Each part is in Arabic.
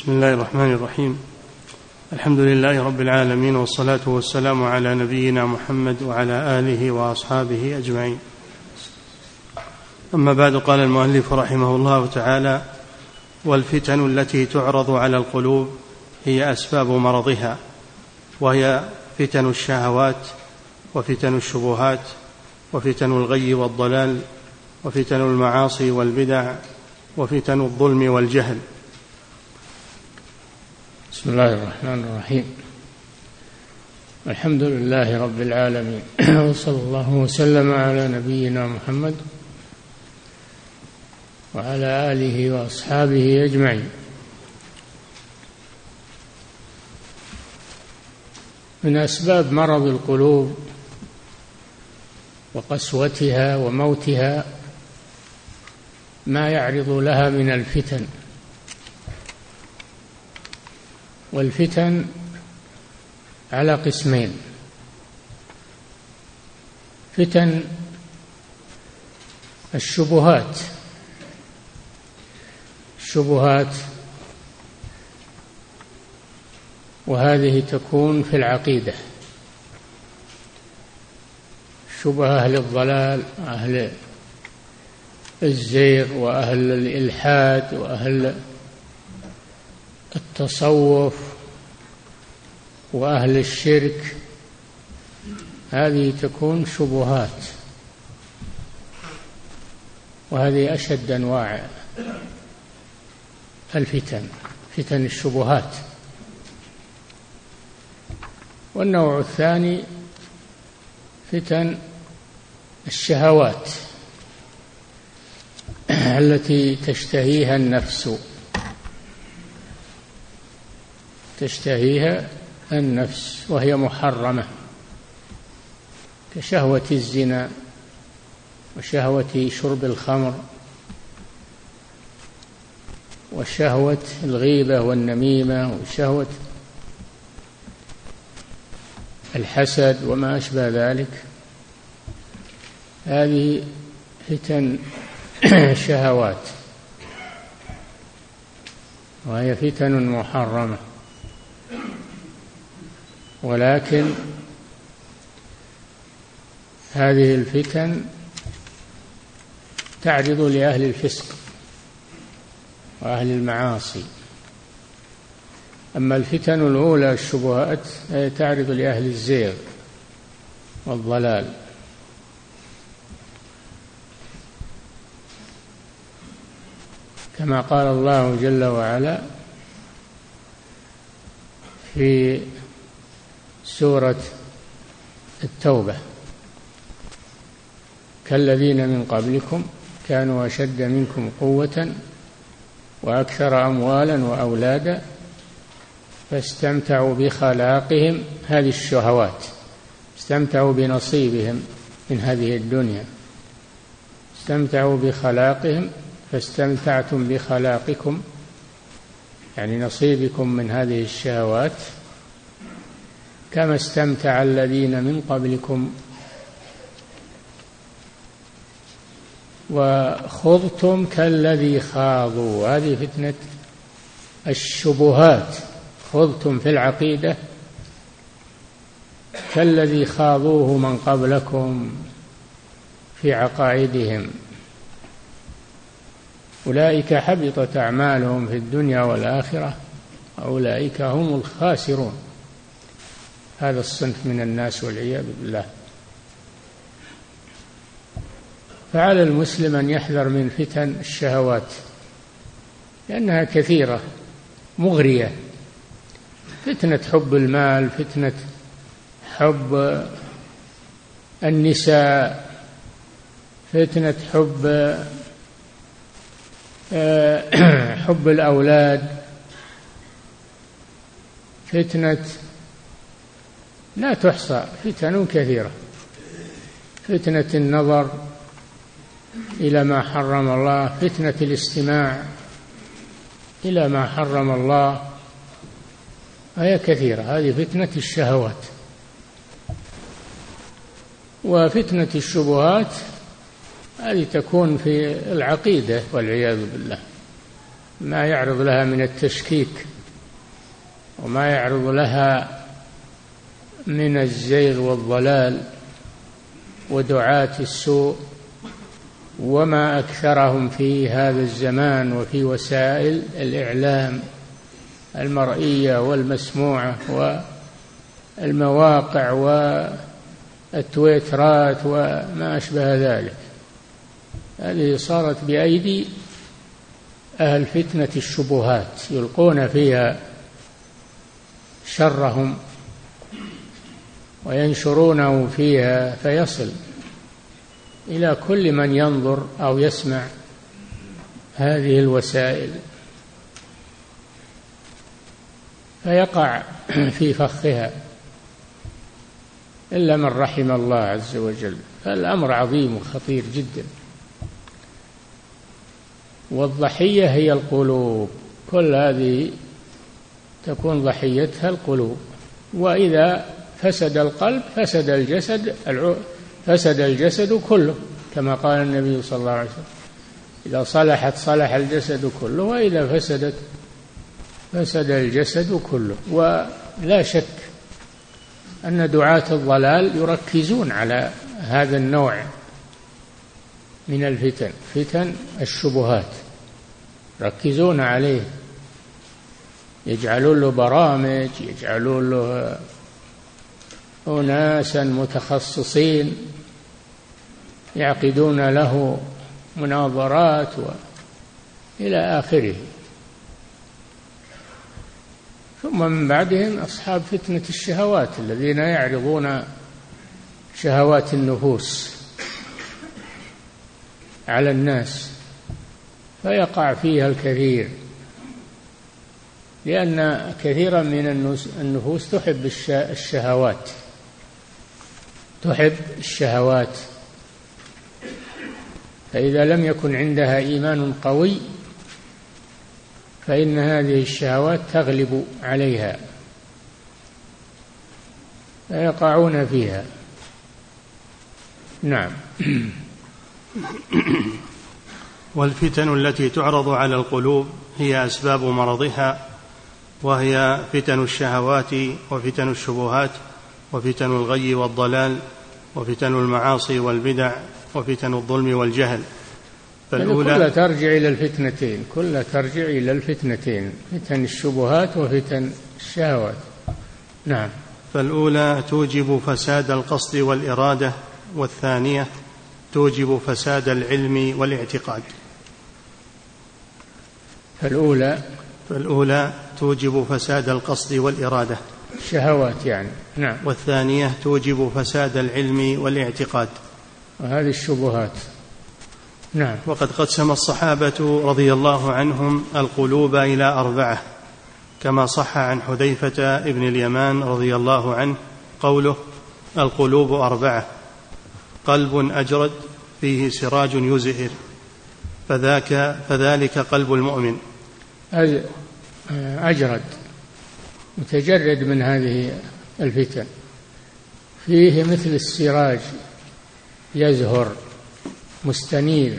بسم الله الرحمن الرحيم. الحمد لله رب العالمين والصلاة والسلام على نبينا محمد وعلى آله وأصحابه أجمعين. أما بعد قال المؤلف رحمه الله تعالى والفتن التي تعرض على القلوب هي أسباب مرضها وهي فتن الشهوات وفتن الشبهات وفتن الغي والضلال وفتن المعاصي والبدع وفتن الظلم والجهل. بسم الله الرحمن الرحيم. الحمد لله رب العالمين. وصلى الله وسلم على نبينا محمد وعلى آله وأصحابه أجمعين. من أسباب مرض القلوب وقسوتها وموتها ما يعرض لها من الفتن. والفتن على قسمين. فتن الشبهات. الشبهات وهذه تكون في العقيدة. شبهة أهل الضلال أهل الزيغ وأهل الإلحاد وأهل التصوف وأهل الشرك هذه تكون شبهات. وهذه أشد أنواع الفتن فتن الشبهات. والنوع الثاني فتن الشهوات التي تشتهيها النفس. تشتهيها النفس وهي محرمة كشهوة الزنا وشهوة شرب الخمر وشهوة الغيبة والنميمة وشهوة الحسد وما أشبه ذلك. هذه فتن شهوات وهي فتن محرمة. ولكن هذه الفتن تعرض لأهل الفسق وأهل المعاصي. أما الفتن الأولى الشبهات تعرض لأهل الزيغ والضلال. كما قال الله جل وعلا في سورة التوبة. كالذين من قبلكم كانوا أشد منكم قوة وأكثر أموالا وأولادا فاستمتعوا بخلاقهم هذه الشهوات استمتعوا بنصيبهم من هذه الدنيا. استمتعوا بخلاقهم فاستمتعتم بخلاقكم يعني نصيبكم من هذه الشهوات. كما استمتع الذين من قبلكم. وخضتم كالذي خاضوا. هذه فتنة الشبهات. خضتم في العقيدة كالذي خاضوه من قبلكم في عقائدهم. أولئك حبطت أعمالهم في الدنيا والآخرة. أولئك هم الخاسرون. هذا الصنف من الناس والعياذ بالله. فعلى المسلم أن يحذر من فتن الشهوات لأنها كثيرة مغرية. فتنة حب المال فتنة حب النساء فتنة حب آه، حب الأولاد فتنة لا تحصى فتن كثيرة. فتنة النظر إلى ما حرم الله فتنة الاستماع إلى ما حرم الله هي كثيرة. هذه فتنة الشهوات. وفتنة الشبهات هذه تكون في العقيدة والعياذ بالله. ما يعرض لها من التشكيك وما يعرض لها من الزيغ والضلال ودعاة السوء وما أكثرهم في هذا الزمان وفي وسائل الإعلام المرئية والمسموعة والمواقع والتويترات وما أشبه ذلك. هذه صارت بأيدي أهل فتنة الشبهات يلقون فيها شرهم وينشرونه فيها فيصل إلى كل من ينظر أو يسمع هذه الوسائل. فيقع في فخها إلا من رحم الله عز وجل. فالأمر عظيم وخطير جدا. والضحية هي القلوب. كل هذه تكون ضحيتها القلوب. وإذا فسد القلب فسد الجسد فسد الجسد كله كما قال النبي صلى الله عليه وسلم. إذا صلحت صلح الجسد كله وإذا فسدت فسد الجسد كله. ولا شك أن دعاة الضلال يركزون على هذا النوع من الفتن فتن الشبهات. يركزون عليه. يجعلون له برامج يجعلون له أناسا متخصصين يعقدون له مناظرات و إلى آخره. ثم من بعدهم أصحاب فتنة الشهوات الذين يعرضون شهوات النفوس على الناس فيقع فيها الكثير لأن كثيرا من النفوس تحب الشهوات. تحب الشهوات. فإذا لم يكن عندها إيمان قوي فإن هذه الشهوات تغلب عليها. فيقعون فيها. نعم. والفتن التي تعرض على القلوب هي أسباب مرضها وهي فتن الشهوات وفتن الشبهات. وفتن الغي والضلال وفتن المعاصي والبدع وفتن الظلم والجهل. فالأولى كلها ترجع إلى الفتنتين كلها ترجع إلى الفتنتين فتن الشبهات وفتن الشهوات. نعم. فالأولى توجب فساد القصد والإرادة والثانية توجب فساد العلم والاعتقاد. فالأولى فالأولى توجب فساد القصد والإرادة. الشهوات يعني. نعم. والثانية توجب فساد العلم والاعتقاد. وهذه الشبهات. نعم. وقد قسم الصحابة رضي الله عنهم القلوب إلى أربعة كما صح عن حذيفة ابن اليمان رضي الله عنه قوله القلوب أربعة قلب أجرد فيه سراج يزهر فذاك فذلك قلب المؤمن. أجرد. متجرد من هذه الفتن. فيه مثل السراج يزهر مستنير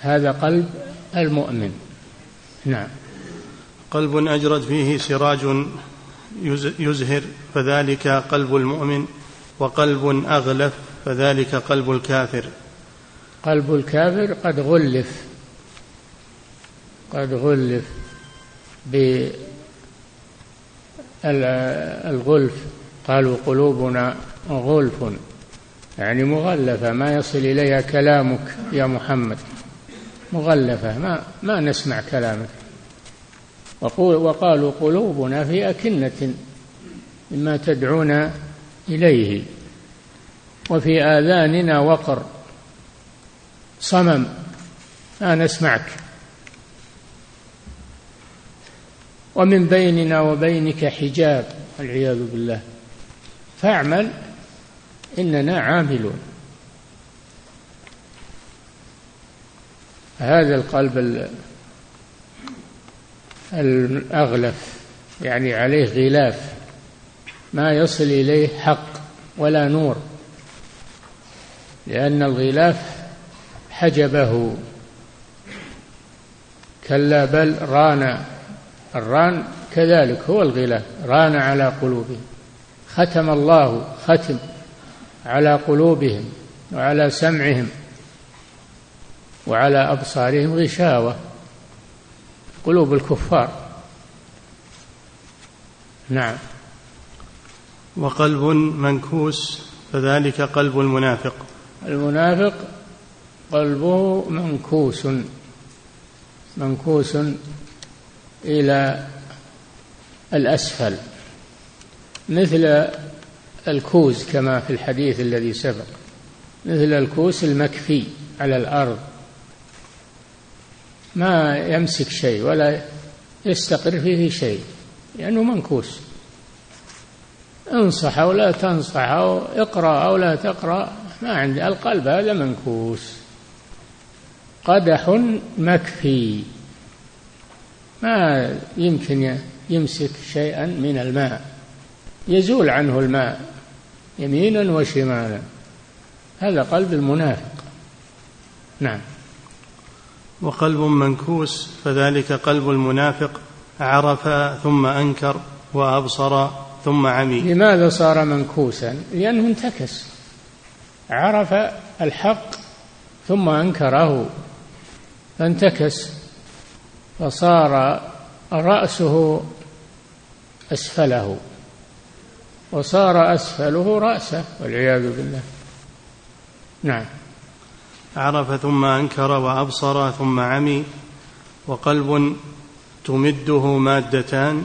هذا قلب المؤمن. نعم. قلب أجرد فيه سراج يزهر فذلك قلب المؤمن وقلب أغلف فذلك قلب الكافر. قلب الكافر قد غلف قد غلف بالغلف قالوا قلوبنا غلف. يعني مغلفة. ما يصل إليها كلامك يا محمد. مغلفة. ما ما نسمع كلامك. وقالوا قلوبنا في أكنة مما تدعونا إليه. وفي آذاننا وقر. صمم. ما نسمعك. ومن بيننا وبينك حجاب والعياذ بالله. فاعمل إننا عاملون. هذا القلب الأغلف يعني عليه غلاف. ما يصل إليه حق ولا نور. لأن الغلاف حجبه. كلا بل ران الران كذلك هو الغلاف ران على قلوبهم. ختم الله ختم على قلوبهم وعلى سمعهم وعلى أبصارهم غشاوة. قلوب الكفار. نعم. وقلب منكوس فذلك قلب المنافق. المنافق قلبه منكوس. منكوس إلى الأسفل مثل الكوز كما في الحديث الذي سبق مثل الكوس المكفي على الأرض. ما يمسك شيء ولا يستقر فيه شيء لأنه منكوس. انصح أو لا تنصح أو اقرأ أو لا تقرأ ما عندي القلب هذا منكوس. قدح مكفي. ما يمكن يمسك شيئا من الماء. يزول عنه الماء يمينا وشمالا. هذا قلب المنافق. نعم. وقلب منكوس فذلك قلب المنافق عرف ثم أنكر وأبصر ثم عمي. لماذا صار منكوسا؟ لأنه انتكس. عرف الحق ثم أنكره. فانتكس. فصار رأسه أسفله وصار أسفله رأسه والعياذ بالله. نعم. عرف ثم أنكر وأبصر ثم عمي وقلب تمده مادتان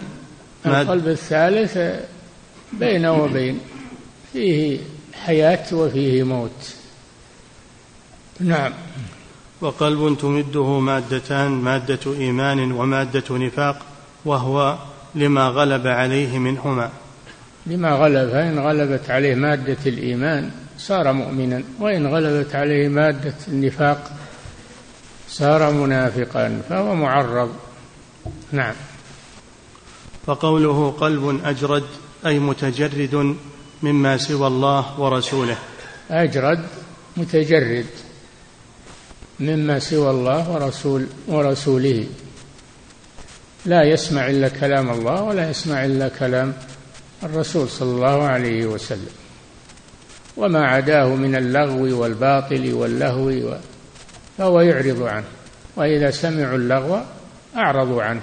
ماد القلب الثالث بين وبين فيه حياة وفيه موت. نعم. وقلب تمده مادتان مادة إيمان ومادة نفاق وهو لما غلب عليه منهما. لما غلب فإن غلبت عليه مادة الإيمان صار مؤمنا وإن غلبت عليه مادة النفاق صار منافقا فهو معرض. نعم. فقوله قلب أجرد أي متجرد مما سوى الله ورسوله. أجرد متجرد. مما سوى الله ورسول ورسوله. لا يسمع إلا كلام الله ولا يسمع إلا كلام الرسول صلى الله عليه وسلم. وما عداه من اللغو والباطل واللهو فهو يعرض عنه. وإذا سمعوا اللغو أعرضوا عنه.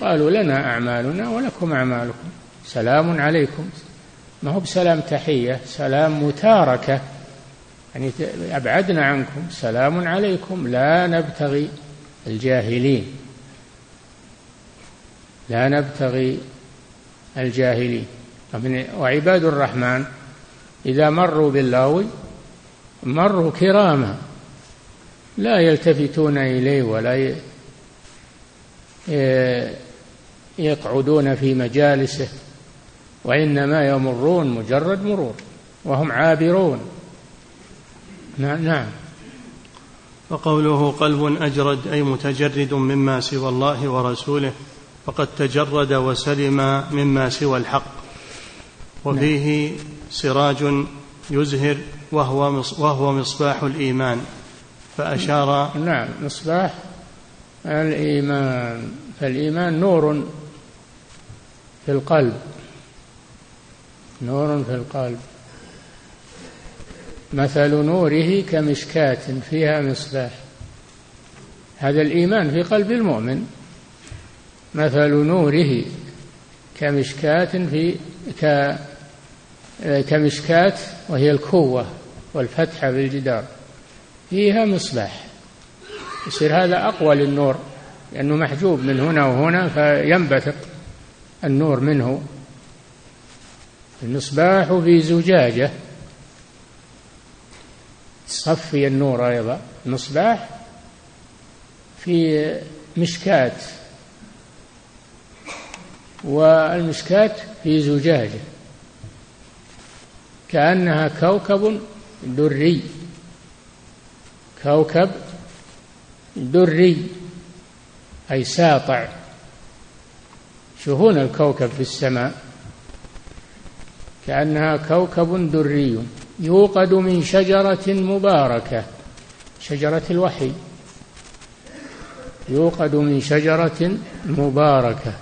قالوا لنا أعمالنا ولكم أعمالكم. سلام عليكم. ما هو بسلام تحية سلام متاركة. يعني أبعدنا عنكم. سلام عليكم. لا نبتغي الجاهلين. لا نبتغي الجاهلين. وعباد الرحمن إذا مروا باللغو مروا كراما لا يلتفتون إليه ولا يقعدون في مجالسه وإنما يمرون مجرد مرور وهم عابرون. نعم نعم وقوله قلب أجرد أي متجرد مما سوى الله ورسوله فقد تجرد وسلم مما سوى الحق. وفيه سراج يزهر وهو وهو مصباح الإيمان. فأشار نعم مصباح الإيمان. فالإيمان نور في القلب. نور في القلب. مثل نوره كمشكاة فيها مصباح. هذا الإيمان في قلب المؤمن. مثل نوره كمشكاة في ك كمشكاة وهي الكوة والفتحة في الجدار فيها مصباح. يصير هذا أقوى للنور لأنه محجوب من هنا وهنا فينبثق النور منه. المصباح في زجاجة. تصفي النور أيضا المصباح في مشكاة والمشكاة في زجاجة. كأنها كوكب دري. كوكب دري. أي ساطع. شوفون الكوكب في السماء. كأنها كوكب دري. يوقد من شجرة مباركة شجرة الوحي. يوقد من شجرة مباركة.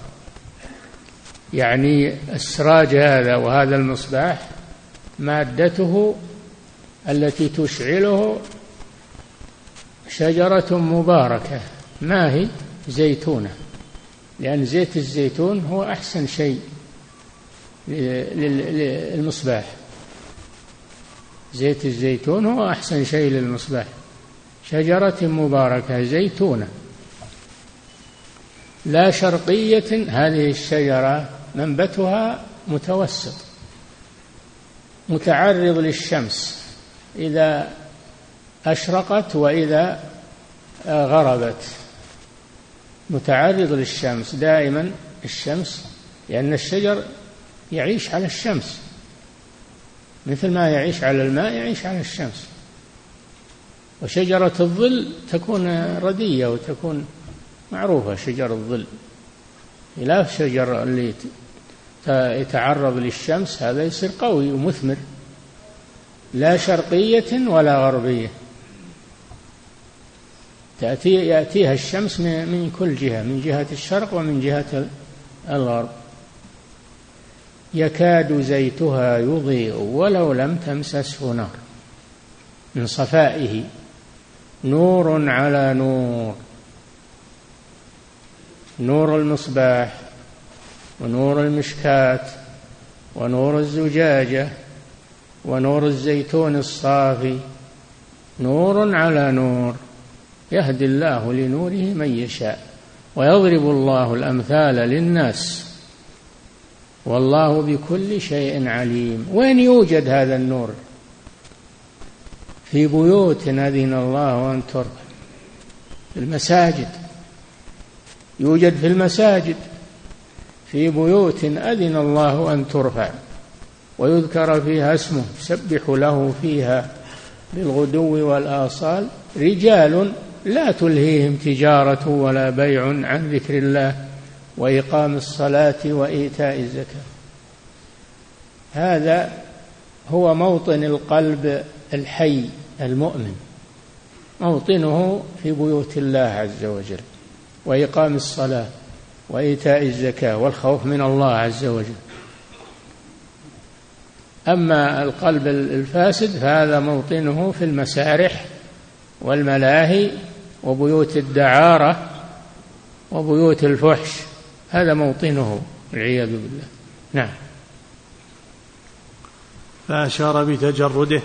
يعني السراج هذا وهذا المصباح مادته التي تشعله شجرة مباركة. ما هي؟ زيتونة. لأن زيت الزيتون هو أحسن شيء للمصباح. زيت الزيتون هو أحسن شيء للمصباح. شجرة مباركة زيتونة. لا شرقية هذه الشجرة منبتها متوسط متعرض للشمس. إذا أشرقت وإذا غربت متعرض للشمس. دائما الشمس لأن الشجر يعيش على الشمس. مثل ما يعيش على الماء يعيش على الشمس. وشجرة الظل تكون ردية وتكون معروفة شجر الظل. خلاف شجر اللي يتعرض للشمس هذا يصير قوي ومثمر. لا شرقية ولا غربية. تأتي يأتيها الشمس من كل جهة من جهة الشرق ومن جهة الغرب. يكاد زيتها يضيء ولو لم تمسسه نار. من صفائه نور على نور نور المصباح ونور المشكاة ونور الزجاجة ونور الزيتون الصافي. نور على نور يهدي الله لنوره من يشاء ويضرب الله الأمثال للناس. والله بكل شيء عليم. وين يوجد هذا النور؟ في بيوت اذن الله ترفع في المساجد. يوجد في المساجد. في بيوت أذن الله أن ترفع. ويذكر فيها اسمه. يسبح له فيها بالغدو والآصال. رجال لا تلهيهم تجارة ولا بيع عن ذكر الله. وإقام الصلاة وإيتاء الزكاة. هذا هو موطن القلب الحي المؤمن موطنه في بيوت الله عز وجل وإقام الصلاة وإيتاء الزكاة والخوف من الله عز وجل. أما القلب الفاسد فهذا موطنه في المسارح والملاهي وبيوت الدعارة وبيوت الفحش هذا موطنه والعياذ بالله. نعم. فأشار بتجرده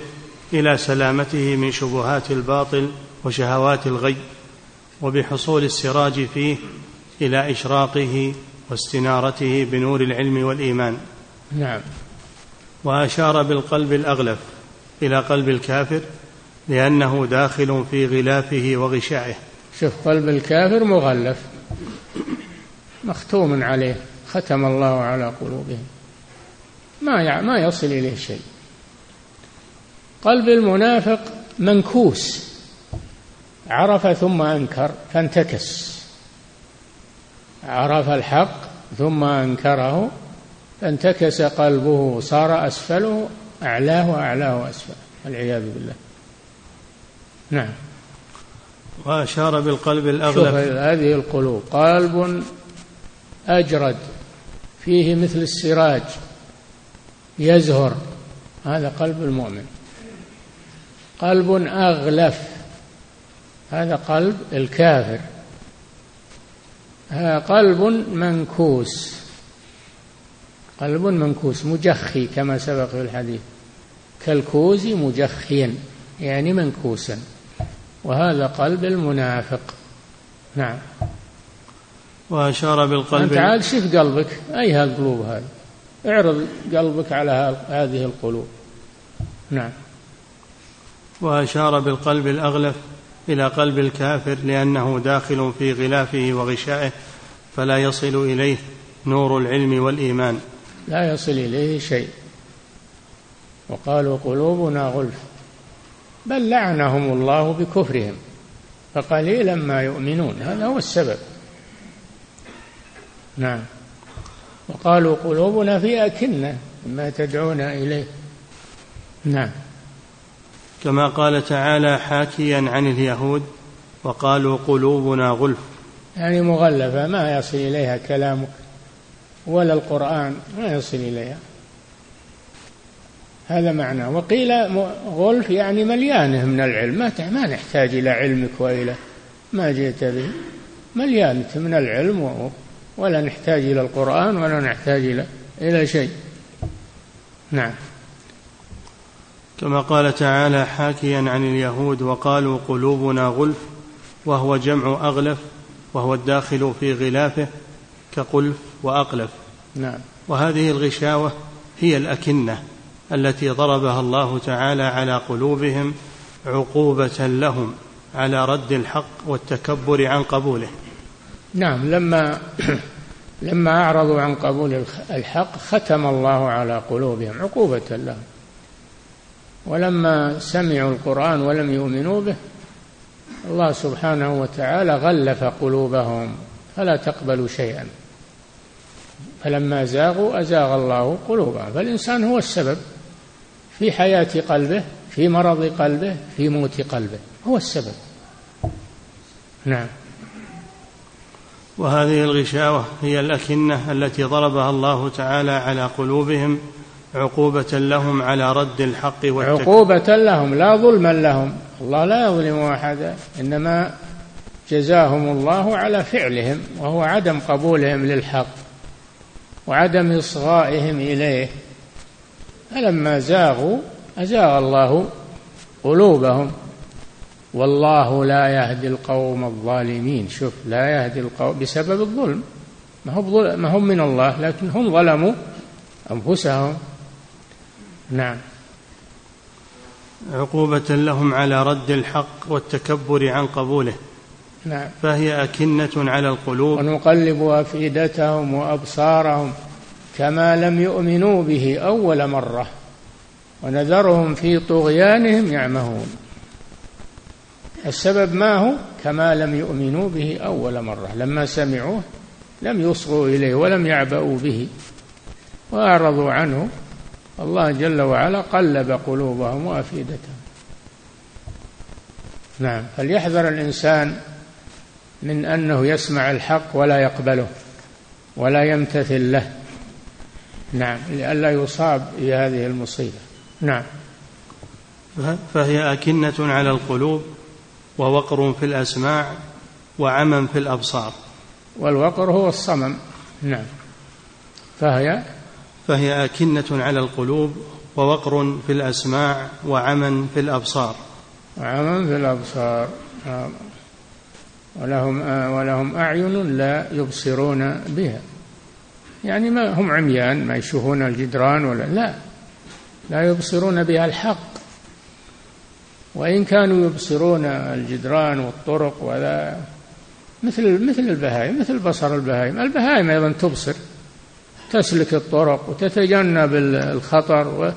إلى سلامته من شبهات الباطل وشهوات الغي وبحصول السراج فيه إلى إشراقه واستنارته بنور العلم والإيمان. نعم. وأشار بالقلب الأغلف إلى قلب الكافر لأنه داخل في غلافه وغشائه. شوف قلب الكافر مغلف. مختوم عليه ختم الله على قلوبهم. ما ما يصل إليه شيء. قلب المنافق منكوس. عرف ثم أنكر فانتكس. عرف الحق ثم أنكره فانتكس قلبه صار أسفله أعلاه وأعلاه أسفله. والعياذ بالله. نعم. وأشار بالقلب الأغلب. هذه القلوب. قلب أجرد فيه مثل السراج يزهر هذا قلب المؤمن. قلب أغلف هذا قلب الكافر. قلب منكوس قلب منكوس مجخي كما سبق في الحديث. كالكوز مجخيا يعني منكوسا. وهذا قلب المنافق. نعم. وأشار بالقلب. أنت عاد شوف قلبك. أي هالقلوب هذه؟ اعرض قلبك على هذه القلوب. نعم. وأشار بالقلب الأغلف إلى قلب الكافر لأنه داخل في غلافه وغشائه فلا يصل إليه نور العلم والإيمان. لا يصل إليه شيء. وقالوا قلوبنا غلف. بل لعنهم الله بكفرهم. فقليلا ما يؤمنون. هذا هو السبب. نعم. وقالوا قلوبنا في أكنة مما تدعونا إليه. نعم. كما قال تعالى حاكيا عن اليهود وقالوا قلوبنا غلف. يعني مغلفة ما يصل إليها كلامك. ولا القرآن ما يصل إليها. هذا معنى. وقيل غلف يعني مليانة من العلم. ما ما نحتاج إلى علمك وإلى ما جئت به. مليانة من العلم ولا نحتاج إلى القرآن ولا نحتاج إلى إلى شيء. نعم. كما قال تعالى حاكيا عن اليهود وقالوا قلوبنا غلف وهو جمع أغلف وهو الداخل في غلافه كقلف وأقلف. نعم. وهذه الغشاوة هي الأكنة التي ضربها الله تعالى على قلوبهم عقوبة لهم على رد الحق والتكبر عن قبوله. نعم لما لما أعرضوا عن قبول الحق ختم الله على قلوبهم عقوبة لهم. ولما سمعوا القرآن ولم يؤمنوا به الله سبحانه وتعالى غلف قلوبهم فلا تقبلوا شيئا. فلما زاغوا أزاغ الله قلوبهم. فالإنسان هو السبب في حياة قلبه في مرض قلبه في موت قلبه. هو السبب. نعم. وهذه الغشاوة هي الأكنة التي ضربها الله تعالى على قلوبهم عقوبة لهم على رد الحق والتكبير عقوبة لهم لا ظلما لهم. الله لا يظلم أحدا إنما جزاهم الله على فعلهم وهو عدم قبولهم للحق وعدم إصغائهم إليه. فلما زاغوا أزاغ الله قلوبهم. والله لا يهدي القوم الظالمين. شوف لا يهدي القوم بسبب الظلم. ما هم ما هم من الله لكن هم ظلموا أنفسهم. نعم. عقوبة لهم على رد الحق والتكبر عن قبوله. نعم. فهي أكنة على القلوب. ونقلب أفئدتهم وأبصارهم كما لم يؤمنوا به أول مرة. ونذرهم في طغيانهم يعمهون. السبب ما هو؟ كما لم يؤمنوا به أول مرة لما سمعوه لم يصغوا إليه ولم يعبأوا به وأعرضوا عنه الله جل وعلا قلب قلوبهم وأفئدتهم. نعم فليحذر الإنسان من أنه يسمع الحق ولا يقبله ولا يمتثل له. نعم لئلا يصاب بهذه المصيبة. نعم. فهي أكنة على القلوب ووقر في الأسماع وعمى في الأبصار. والوقر هو الصمم. نعم. فهي؟ فهي أكنة على القلوب ووقر في الأسماع وعمى في الأبصار. وعمى في الأبصار. نعم. ولهم ولهم أعين لا يبصرون بها. يعني ما هم عميان ما يشوفون الجدران ولا لا. لا يبصرون بها الحق. وإن كانوا يبصرون الجدران والطرق ولا مثل مثل البهائم مثل بصر البهائم. البهائم أيضا تبصر تسلك الطرق وتتجنب الخطر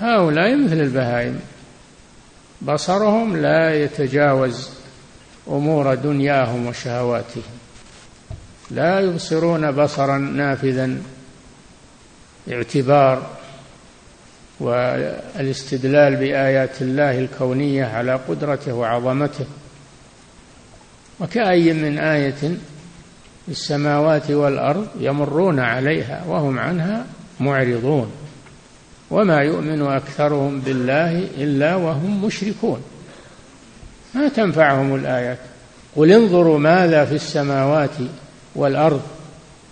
هؤلاء مثل البهائم. بصرهم لا يتجاوز أمور دنياهم وشهواتهم. لا يبصرون بصرا نافذا اعتبار والاستدلال بآيات الله الكونية على قدرته وعظمته. وكأي من آية في السماوات والأرض يمرون عليها وهم عنها معرضون. وما يؤمن أكثرهم بالله إلا وهم مشركون. ما تنفعهم الآيات؟ قل انظروا ماذا في السماوات والأرض.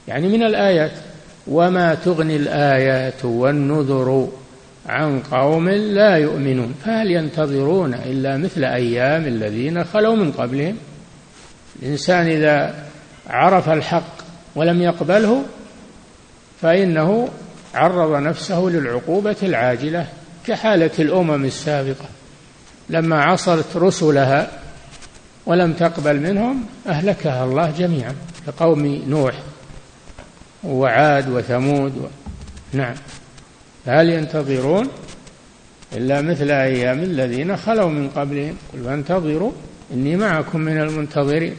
يعني من الآيات وما تغني الآيات والنذر عن قوم لا يؤمنون فهل ينتظرون إلا مثل أيام الذين خلوا من قبلهم؟ الإنسان إذا عرف الحق ولم يقبله فإنه عرض نفسه للعقوبة العاجلة كحالة الأمم السابقة. لما عصرت رسلها ولم تقبل منهم أهلكها الله جميعا كقوم نوح وعاد وثمود و... نعم. هل ينتظرون إلا مثل أيام الذين خلوا من قبلهم؟ قل فانتظروا إني معكم من المنتظرين.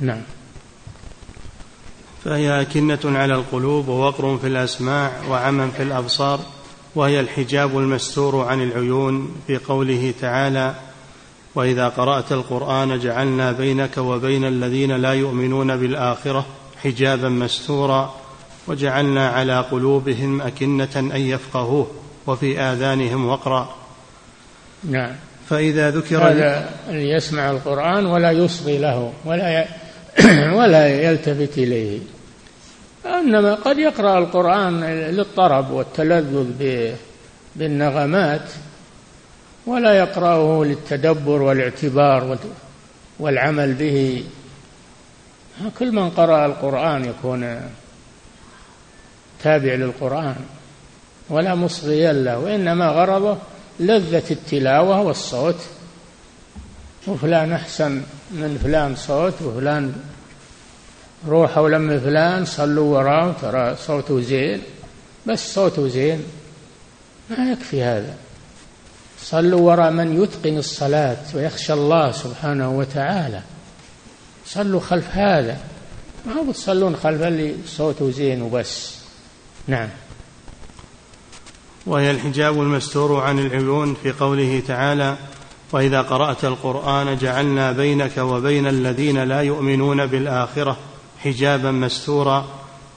نعم. فهي أكنة على القلوب ووقر في الأسماع وعمى في الأبصار وهي الحجاب المستور عن العيون في قوله تعالى وإذا قرأت القرآن جعلنا بينك وبين الذين لا يؤمنون بالآخرة حجابا مستورا. وجعلنا على قلوبهم أكنة أن يفقهوه وفي آذانهم وقرا. نعم. فإذا ذكر هذا يسمع القرآن ولا يصغي له ولا ولا يلتفت إليه. انما قد يقرأ القرآن للطرب والتلذذ بالنغمات ولا يقرأه للتدبر والاعتبار والعمل به. كل من قرأ القرآن يكون تابع للقرآن ولا مصغيا له وإنما غرضه لذة التلاوة والصوت. وفلان أحسن من فلان صوت وفلان روحوا لم فلان صلوا وراه ترى صوته زين. بس صوته زين. ما يكفي هذا. صلوا وراء من يتقن الصلاة ويخشى الله سبحانه وتعالى. صلوا خلف هذا. ما تصلون خلف اللي صوته زين وبس. نعم. وهي الحجاب المستور عن العيون في قوله تعالى وإذا قرأت القرآن جعلنا بينك وبين الذين لا يؤمنون بالآخرة حجابا مستورا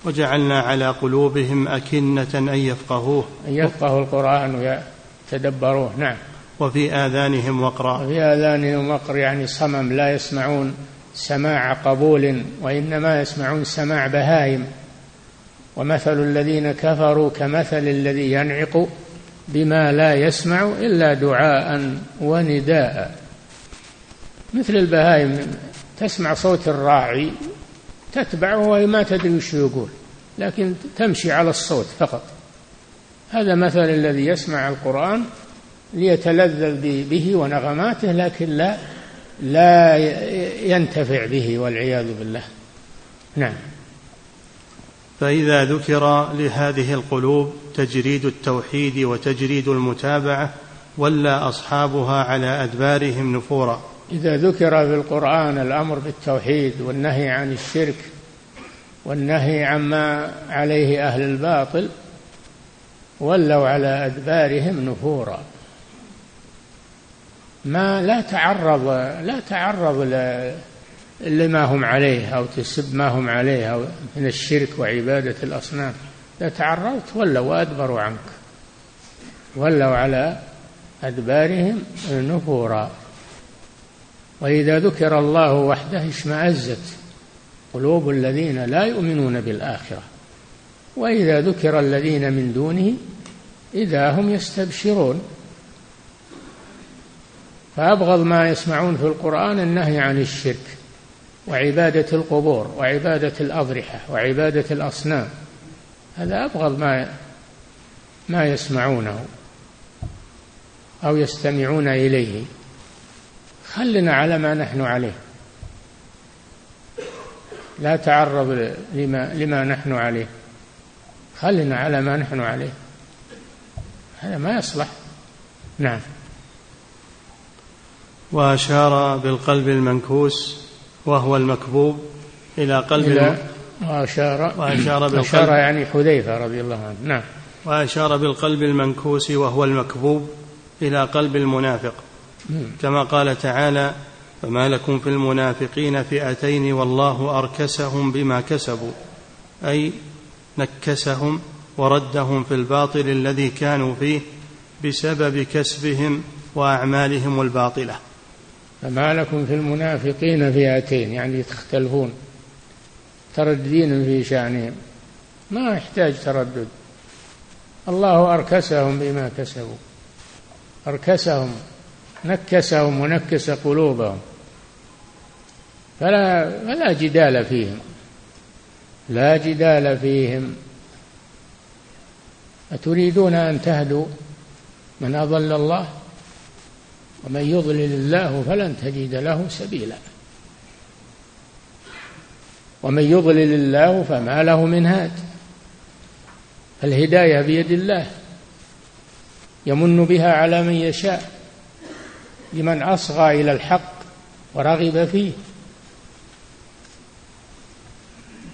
وجعلنا على قلوبهم أكنة أن يفقهوه. أن يفقهوا القرآن ويتدبروه. نعم. وفي آذانهم وقرا. وفي آذانهم وقر يعني صمم لا يسمعون سماع قبول وإنما يسمعون سماع بهائم. ومثل الذين كفروا كمثل الذي ينعق بما لا يسمع إلا دعاء ونداء. مثل البهائم تسمع صوت الراعي تتبعه وهي ما تدري وش يقول لكن تمشي على الصوت فقط. هذا مثل الذي يسمع القرآن ليتلذذ به ونغماته لكن لا لا ينتفع به والعياذ بالله. نعم. فإذا ذكر لهذه القلوب تجريد التوحيد وتجريد المتابعة ولى أصحابها على أدبارهم نفورا. إذا ذكر في القرآن الأمر بالتوحيد والنهي عن الشرك والنهي عما عليه أهل الباطل ولوا على أدبارهم نفورا. ما لا تعرض لا تعرض لما هم عليه أو تسب ما هم عليه أو من الشرك وعبادة الأصنام. إذا تعرضت ولوا وأدبروا عنك. ولوا على أدبارهم نفورا وإذا ذكر الله وحده اشمأزت قلوب الذين لا يؤمنون بالآخرة. وإذا ذكر الذين من دونه إذا هم يستبشرون. فأبغض ما يسمعون في القرآن النهي عن الشرك. وعبادة القبور وعبادة الأضرحة وعبادة الأصنام. هذا أبغض ما ما يسمعونه أو يستمعون إليه. خلنا على ما نحن عليه. لا تعرض لما لما نحن عليه. خلنا على ما نحن عليه. هذا ما يصلح. نعم. وأشار بالقلب المنكوس وهو المكبوب إلى قلب إلى وأشار وأشار بالقلب. أشار يعني حذيفة رضي الله عنه. نعم. وأشار بالقلب المنكوس وهو المكبوب إلى قلب المنافق. كما قال تعالى فما لكم في المنافقين فئتين والله أركسهم بما كسبوا. أي نكسهم وردهم في الباطل الذي كانوا فيه بسبب كسبهم وأعمالهم الباطلة. فما لكم في المنافقين فئتين يعني تختلفون. ترددين في شأنهم. ما يحتاج تردد. الله أركسهم بما كسبوا. أركسهم نكسهم ونكس قلوبهم. فلا فلا جدال فيهم. لا جدال فيهم. أتريدون أن تهدوا من أضل الله؟ ومن يضلل الله فلن تجد له سبيلا. ومن يضلل الله فما له من هاد. الهداية بيد الله. يمن بها على من يشاء. لمن أصغى إلى الحق ورغب فيه.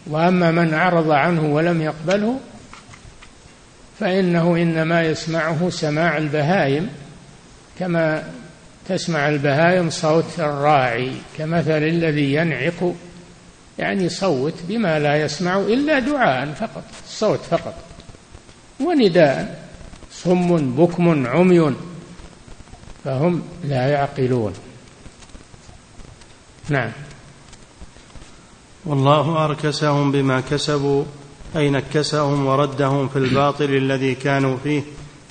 وأما من أعرض عنه ولم يقبله فإنه إنما يسمعه سماع البهائم كما تسمع البهائم صوت الراعي كمثل الذي ينعق يعني صوت بما لا يسمع إلا دعاء فقط الصوت فقط. ونداء صم بكم عمي فهم لا يعقلون. نعم. والله أركسهم بما كسبوا أي نكسهم وردهم في الباطل الذي كانوا فيه.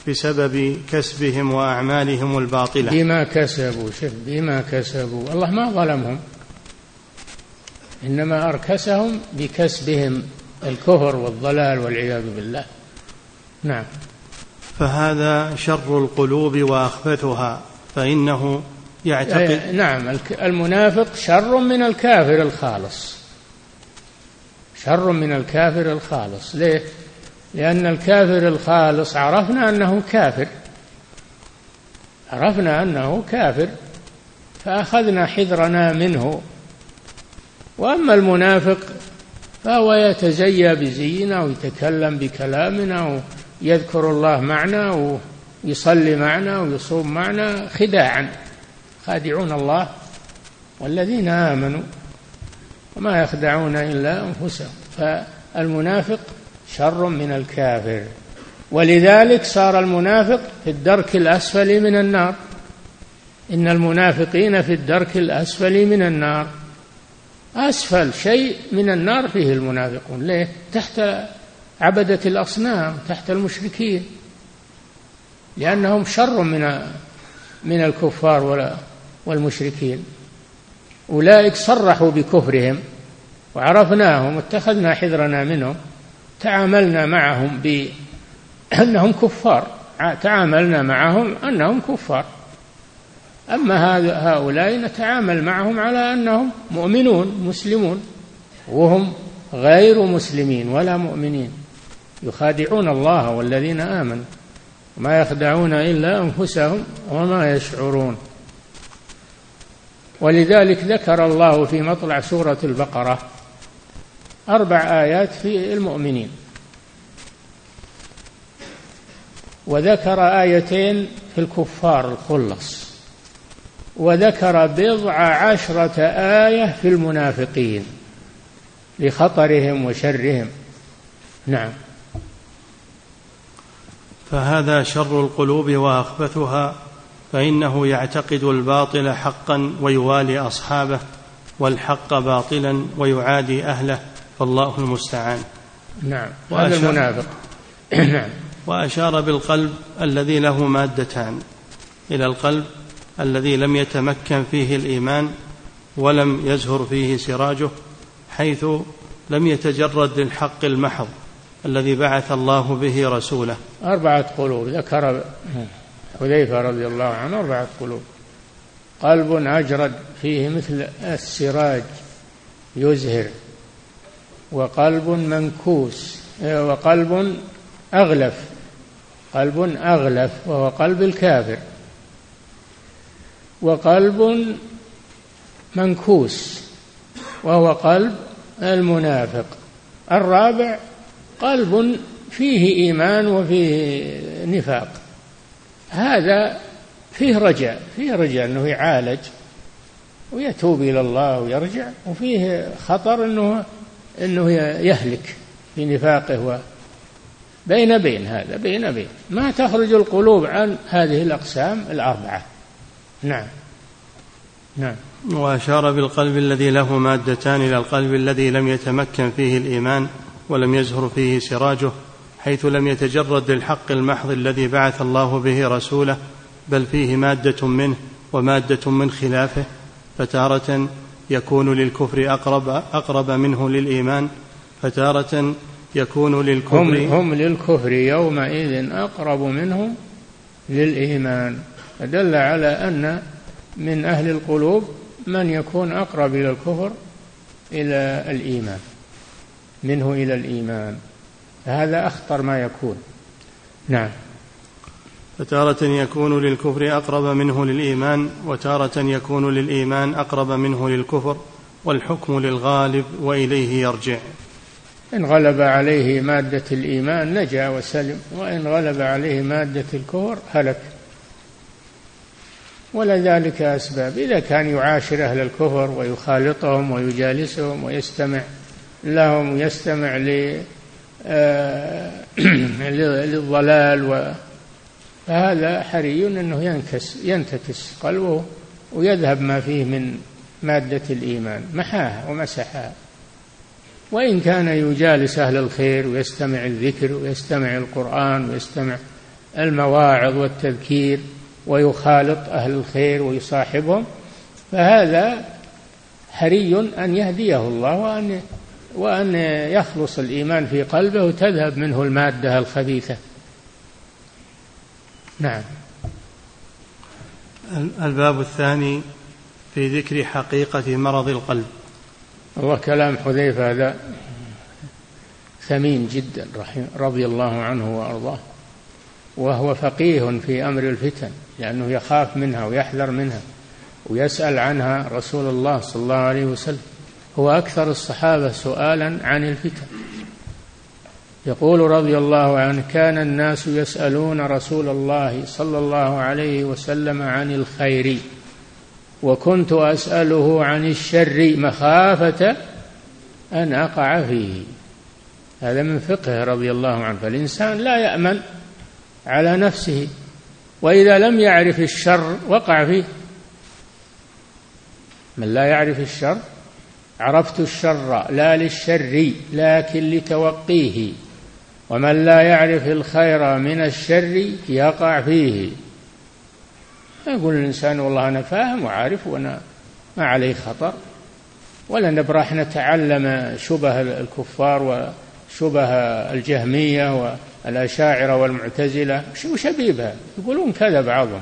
بسبب كسبهم وأعمالهم الباطلة. بما كسبوا شف بما كسبوا. الله ما ظلمهم. إنما أركسهم بكسبهم الكفر والضلال والعياذ بالله. نعم. فهذا شر القلوب وأخبثها فإنه يعتقد نعم المنافق شر من الكافر الخالص. شر من الكافر الخالص. ليه؟ لأن الكافر الخالص عرفنا أنه كافر. عرفنا أنه كافر فأخذنا حذرنا منه. وأما المنافق فهو يتزيى بزينا ويتكلم بكلامنا يذكر الله معنا ويصلي معنا ويصوم معنا خداعا. خادعون الله والذين آمنوا وما يخدعون إلا أنفسهم. فالمنافق شر من الكافر. ولذلك صار المنافق في الدرك الأسفل من النار. إن المنافقين في الدرك الأسفل من النار. أسفل شيء من النار فيه المنافقون. ليه؟ تحت عبدة الأصنام تحت المشركين. لأنهم شر من من الكفار والمشركين. أولئك صرحوا بكفرهم وعرفناهم واتخذنا حذرنا منهم. تعاملنا معهم بأنهم كفار. تعاملنا معهم أنهم كفار. أما هؤلاء نتعامل معهم على أنهم مؤمنون مسلمون. وهم غير مسلمين ولا مؤمنين. يخادعون الله والذين آمنوا. ما يخدعون إلا أنفسهم وما يشعرون. ولذلك ذكر الله في مطلع سورة البقرة أربع آيات في المؤمنين. وذكر آيتين في الكفار الخلص. وذكر بضع عشرة آية في المنافقين لخطرهم وشرهم. نعم. فهذا شر القلوب وأخبثها فإنه يعتقد الباطل حقا ويوالي أصحابه والحق باطلا ويعادي أهله. فالله المستعان. نعم. هذا المنافق. نعم. وأشار بالقلب الذي له مادتان. إلى القلب الذي لم يتمكن فيه الإيمان ولم يزهر فيه سراجه حيث لم يتجرد للحق المحض الذي بعث الله به رسوله. أربعة قلوب. ذكر حذيفة رضي الله عنه أربعة قلوب. قلب أجرد فيه مثل السراج يزهر. وقلب منكوس وقلب أغلف قلب أغلف وهو قلب الكافر. وقلب منكوس وهو قلب المنافق. الرابع قلب فيه إيمان وفيه نفاق. هذا فيه رجاء فيه رجاء أنه يعالج ويتوب إلى الله ويرجع وفيه خطر أنه أنه يهلك في نفاقه و بين بين هذا بين بين. ما تخرج القلوب عن هذه الأقسام الأربعة. نعم. نعم. وأشار بالقلب الذي له مادتان إلى القلب الذي لم يتمكن فيه الإيمان ولم يزهر فيه سراجه حيث لم يتجرد للحق المحض الذي بعث الله به رسوله بل فيه مادة منه ومادة من خلافه فتارة يكون للكفر اقرب أقرب منه للإيمان فتارة يكون للكفر هم, هم للكفر يومئذ أقرب منهم للإيمان. فدل على أن من أهل القلوب من يكون أقرب إلى الكفر إلى الإيمان منه إلى الإيمان. هذا أخطر ما يكون. نعم. فتارة يكون للكفر أقرب منه للإيمان وتارة يكون للإيمان أقرب منه للكفر والحكم للغالب وإليه يرجع. إن غلب عليه مادة الإيمان نجا وسلم وإن غلب عليه مادة الكفر هلك. ولذلك أسباب. إذا كان يعاشر أهل الكفر ويخالطهم ويجالسهم ويستمع لهم ويستمع آه، للضلال فهذا حري أنه ينكس ينتكس قلبه ويذهب ما فيه من مادة الإيمان محاها ومسحها. وإن كان يجالس أهل الخير ويستمع الذكر ويستمع القرآن ويستمع المواعظ والتذكير ويخالط أهل الخير ويصاحبهم فهذا حري أن يهديه الله وأن وأن يخلص الإيمان في قلبه وتذهب منه المادة الخبيثة. نعم. الباب الثاني في ذكر حقيقة مرض القلب. والله كلام حذيفة هذا ثمين جدا رضي الله عنه وأرضاه. وهو فقيه في أمر الفتن لأنه يخاف منها ويحذر منها ويسأل عنها رسول الله صلى الله عليه وسلم. هو أكثر الصحابة سؤالا عن الفتن. يقول رضي الله عنه كان الناس يسألون رسول الله صلى الله عليه وسلم عن الخير وكنت أسأله عن الشر مخافة أن أقع فيه. هذا من فقه رضي الله عنه. فالإنسان لا يأمن على نفسه وإذا لم يعرف الشر وقع فيه. من لا يعرف الشر؟ عرفت الشر لا للشر لكن لتوقيه. ومن لا يعرف الخير من الشر يقع فيه. يقول الإنسان والله أنا فاهم وعارف وأنا ما علي خطر ولا نبرح نتعلم شبه الكفار وشبه الجهمية والأشاعرة والمعتزلة. وشبيبها يقولون كذا بعضهم.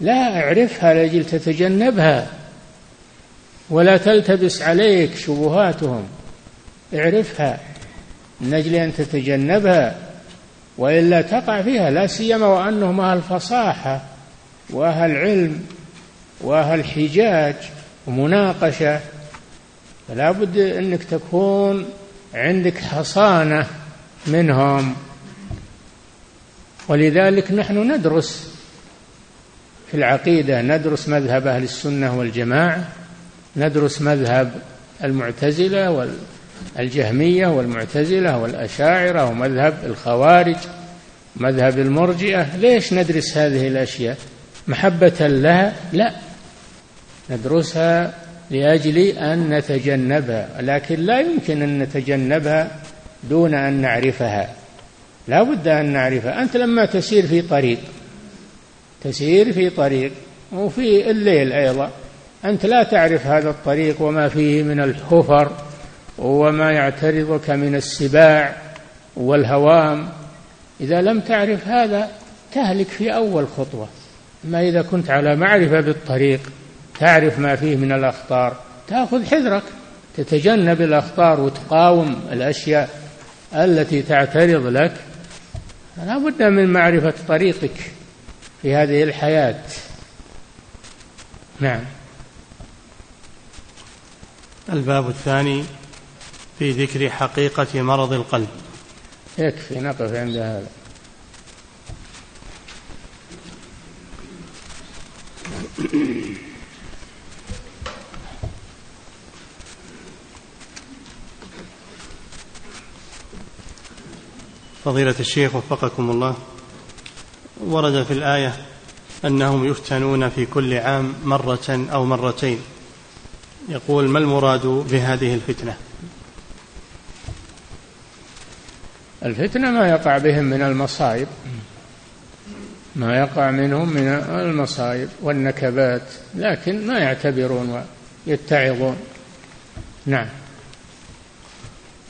لا أعرفها لأجل تتجنبها ولا تلتبس عليك شبهاتهم. اعرفها. من أجل أن تتجنبها وإلا تقع فيها لا سيما وأنهم أهل فصاحة وأهل علم وأهل حجاج ومناقشة. فلا بد أنك تكون عندك حصانة منهم. ولذلك نحن ندرس في العقيدة ندرس مذهب أهل السنة والجماعة ندرس مذهب المعتزلة والجهمية والمعتزلة والأشاعرة ومذهب الخوارج مذهب المرجئة. ليش ندرس هذه الأشياء؟ محبة لها؟ لا. ندرسها لأجل أن نتجنبها لكن لا يمكن أن نتجنبها دون أن نعرفها. لا بد أن نعرفها. أنت لما تسير في طريق تسير في طريق وفي الليل أيضا أنت لا تعرف هذا الطريق وما فيه من الحفر. وما يعترضك من السباع والهوام. إذا لم تعرف هذا تهلك في أول خطوة. أما إذا كنت على معرفة بالطريق تعرف ما فيه من الأخطار تأخذ حذرك. تتجنب الأخطار وتقاوم الأشياء التي تعترض لك. لا بد من معرفة طريقك في هذه الحياة. نعم. الباب الثاني. في ذكر حقيقة مرض القلب. يكفي نقف عند هذا. فضيلة الشيخ وفقكم الله ورد في الآية أنهم يفتنون في كل عام مرة أو مرتين. يقول ما المراد بهذه الفتنة؟ الفتنة ما يقع بهم من المصائب. ما يقع منهم من المصائب والنكبات لكن ما يعتبرون ويتعظون. نعم.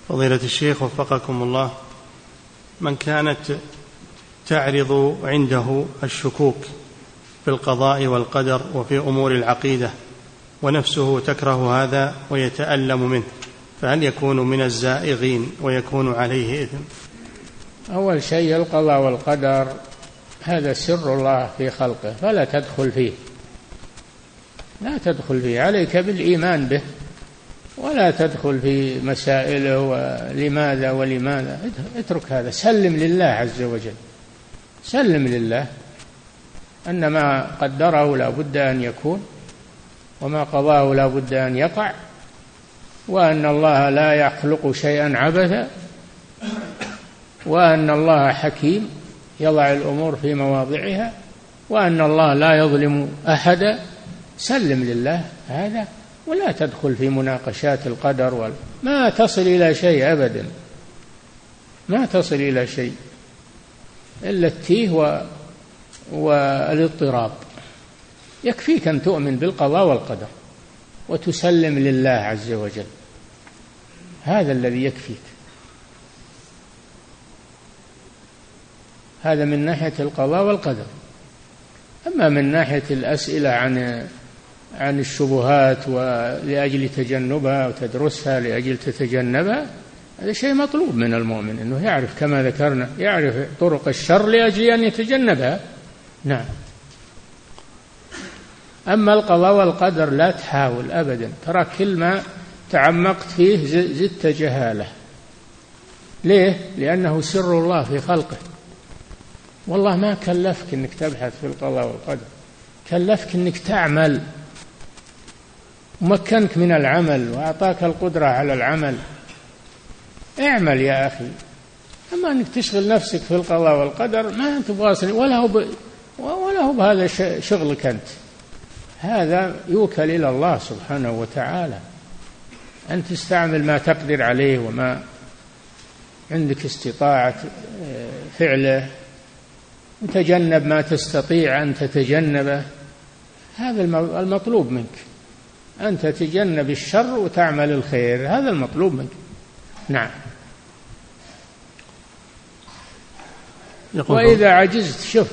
فضيلة الشيخ وفقكم الله من كانت تعرض عنده الشكوك في القضاء والقدر وفي أمور العقيدة ونفسه تكره هذا ويتألم منه فهل يكون من الزائغين ويكون عليه إثم؟ أول شيء القضاء والقدر هذا سر الله في خلقه فلا تدخل فيه. لا تدخل فيه عليك بالإيمان به ولا تدخل في مسائله ولماذا ولماذا. اترك هذا سلم لله عز وجل. سلم لله. أن ما قدره لا بد أن يكون وما قضاه لا بد أن يقع. وأن الله لا يخلق شيئا عبثا وأن الله حكيم يضع الأمور في مواضعها وأن الله لا يظلم أحدا. سلم لله هذا ولا تدخل في مناقشات القدر ولا ما تصل إلى شيء أبدا. ما تصل إلى شيء إلا التيه و... والاضطراب. يكفيك أن تؤمن بالقضاء والقدر وتسلم لله عز وجل. هذا الذي يكفيك. هذا من ناحية القضاء والقدر. أما من ناحية الأسئلة عن عن الشبهات ولأجل تجنبها وتدرسها لأجل تتجنبها هذا شيء مطلوب من المؤمن أنه يعرف كما ذكرنا يعرف طرق الشر لأجل أن يتجنبها. نعم. أما القضاء والقدر لا تحاول أبدا ترى كل ما تعمقت فيه زدت جهالة. ليه؟ لأنه سر الله في خلقه. والله ما كلفك أنك تبحث في القضاء والقدر. كلفك أنك تعمل. ومكنك من العمل وأعطاك القدرة على العمل. اعمل يا أخي. أما أنك تشغل نفسك في القضاء والقدر ما تبغى ولا هو ب... ولا هو بهذا شغلك أنت. هذا يوكل إلى الله سبحانه وتعالى. أن تستعمل ما تقدر عليه وما عندك استطاعة آه، فعله. وتجنب ما تستطيع أن تتجنبه. هذا المطلوب منك. أن تتجنب الشر وتعمل الخير. هذا المطلوب منك. نعم. وإذا عجزت شوف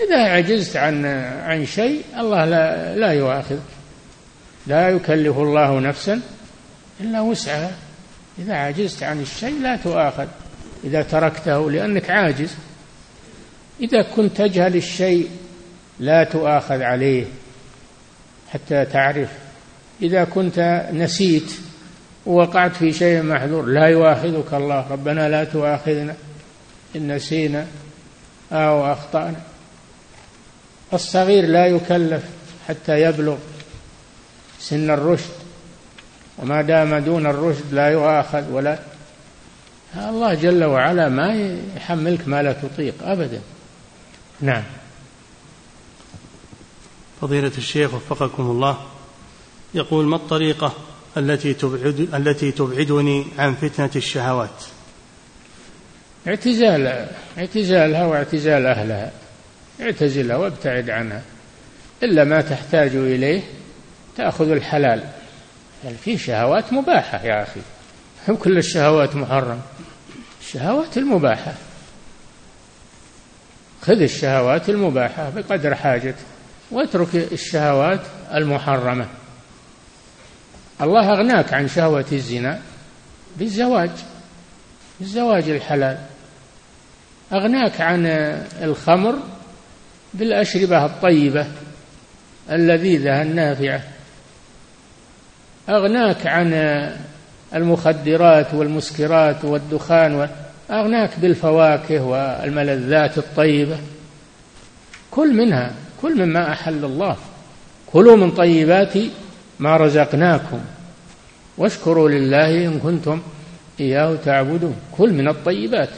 إذا عجزت عن عن شيء الله لا لا يؤاخذك. لا يكلف الله نفسا إلا وسعها إذا عجزت عن الشيء لا تؤاخذ. إذا تركته لأنك عاجز. إذا كنت تجهل الشيء لا تؤاخذ عليه حتى تعرف. إذا كنت نسيت ووقعت في شيء محذور لا يؤاخذك الله. ربنا لا تؤاخذنا إن نسينا أو أخطأنا. الصغير لا يكلف حتى يبلغ سن الرشد. وما دام دون الرشد لا يؤاخذ ولا الله جل وعلا ما يحملك ما لا تطيق أبدا. نعم. فضيلة الشيخ وفقكم الله يقول ما الطريقة التي تبعد التي تبعدني عن فتنة الشهوات؟ اعتزال اعتزالها واعتزال أهلها. اعتزلها وابتعد عنها. إلا ما تحتاج إليه تأخذ الحلال. يعني في شهوات مباحة يا أخي. هم كل الشهوات محرم. الشهوات المباحة. خذ الشهوات المباحة بقدر حاجتك واترك الشهوات المحرمة. الله أغناك عن شهوة الزنا بالزواج الزواج الحلال. أغناك عن الخمر بالأشربة الطيبة اللذيذة النافعة أغناك عن المخدرات والمسكرات والدخان أغناك بالفواكه والملذات الطيبة. كل منها كل مما أحل الله. كلوا من طيبات ما رزقناكم. واشكروا لله إن كنتم إياه تعبدون. كل من الطيبات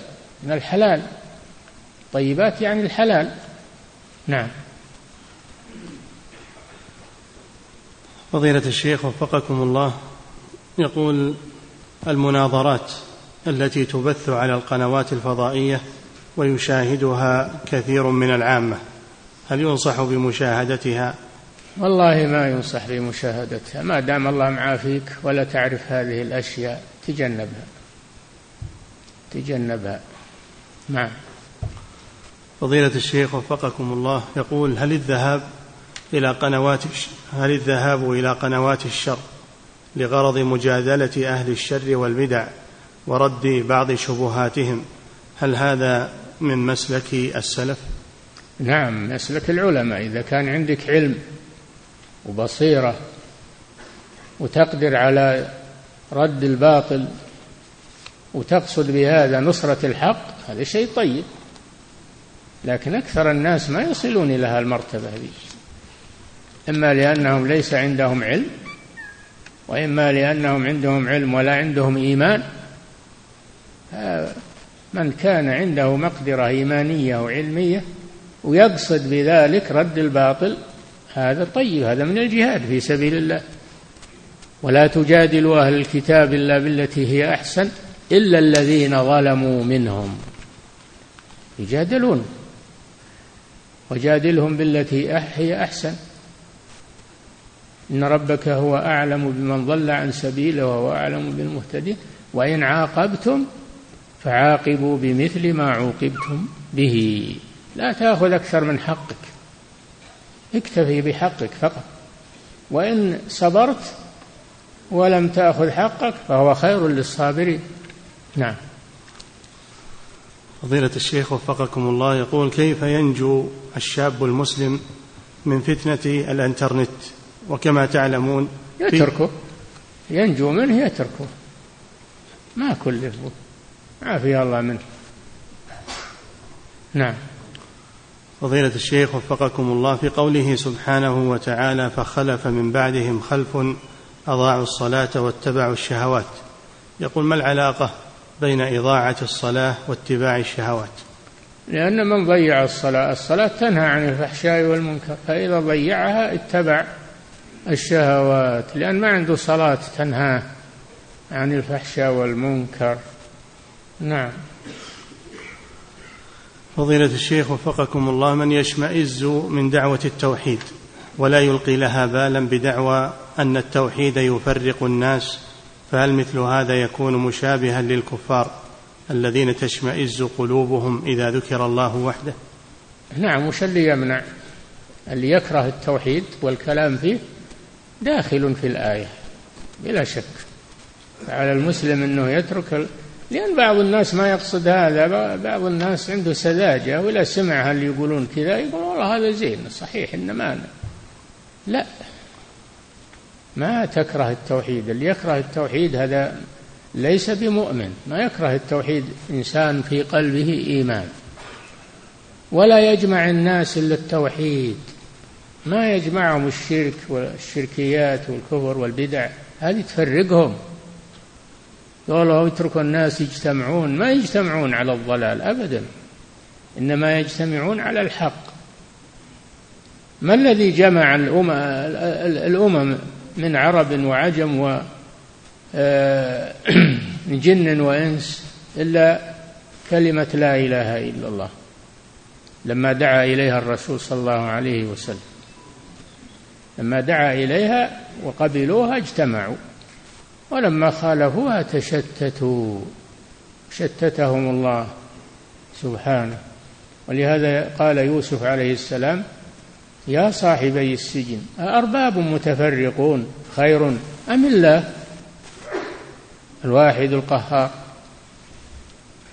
من الحلال. طيبات يعني الحلال. نعم. فضيلة الشيخ وفقكم الله يقول المناظرات التي تبث على القنوات الفضائية ويشاهدها كثير من العامة هل ينصح بمشاهدتها؟ والله ما ينصح بمشاهدتها ما دام الله معافيك ولا تعرف هذه الأشياء تجنبها. تجنبها. نعم. فضيلة الشيخ وفقكم الله يقول هل الذهاب إلى قنوات هل الذهاب إلى قنوات الشر لغرض مجادلة أهل الشر والبدع ورد بعض شبهاتهم هل هذا من مسلك السلف؟ نعم مسلك العلماء إذا كان عندك علم وبصيرة وتقدر على رد الباطل وتقصد بهذا نصرة الحق هذا شيء طيب لكن أكثر الناس ما يصلون إلى هالمرتبة هذه إما لأنهم ليس عندهم علم وإما لأنهم عندهم علم ولا عندهم إيمان. من كان عنده مقدرة إيمانية وعلمية ويقصد بذلك رد الباطل هذا طيب هذا من الجهاد في سبيل الله. ولا تجادلوا أهل الكتاب إلا بالتي هي أحسن إلا الذين ظلموا منهم. يجادلون وجادلهم بالتي هي أحسن. إن ربك هو أعلم بمن ضل عن سبيله وهو أعلم بالمهتدين وإن عاقبتم فعاقبوا بمثل ما عوقبتم به. لا تأخذ أكثر من حقك اكتفي بحقك فقط. وإن صبرت ولم تأخذ حقك فهو خير للصابرين. نعم. فضيلة الشيخ وفقكم الله يقول كيف ينجو الشاب المسلم من فتنة الإنترنت؟ وكما تعلمون يتركه. ينجو منه يتركه. ما كلفه عافية الله منه. نعم. فضيلة الشيخ وفقكم الله في قوله سبحانه وتعالى فخلف من بعدهم خلف أضاعوا الصلاة واتبعوا الشهوات. يقول ما العلاقة بين إضاعة الصلاة واتباع الشهوات؟ لأن من ضيع الصلاة الصلاة تنهى عن الفحشاء والمنكر فإذا ضيعها اتبع الشهوات لأن ما عنده صلاة تنهاه عن الفحشاء والمنكر. نعم. فضيلة الشيخ وفقكم الله من يشمئز من دعوة التوحيد ولا يلقي لها بالا بدعوى أن التوحيد يفرق الناس فهل مثل هذا يكون مشابها للكفار الذين تشمئز قلوبهم إذا ذكر الله وحده؟ نعم وش اللي يمنع اللي يكره التوحيد والكلام فيه داخل في الآية بلا شك. على المسلم أنه يترك لأن بعض الناس ما يقصد هذا بعض الناس عنده سذاجة ولا سمع اللي يقولون كذا يقول والله هذا زين صحيح إنما أنا. لا. ما تكره التوحيد. اللي يكره التوحيد هذا ليس بمؤمن. ما يكره التوحيد إنسان في قلبه إيمان. ولا يجمع الناس إلا التوحيد. ما يجمعهم الشرك والشركيات والكفر والبدع هذه تفرقهم. قالوا اتركوا الناس يجتمعون. ما يجتمعون على الضلال أبدا إنما يجتمعون على الحق. ما الذي جمع الأمم من عرب وعجم و آه، جن وإنس إلا كلمة لا إله إلا الله لما دعا إليها الرسول صلى الله عليه وسلم. لما دعا إليها وقبلوها اجتمعوا. ولما خالفوها تشتتوا شتتهم الله سبحانه. ولهذا قال يوسف عليه السلام يا صاحبي السجن أأرباب متفرقون خير أم الله؟ الواحد القهار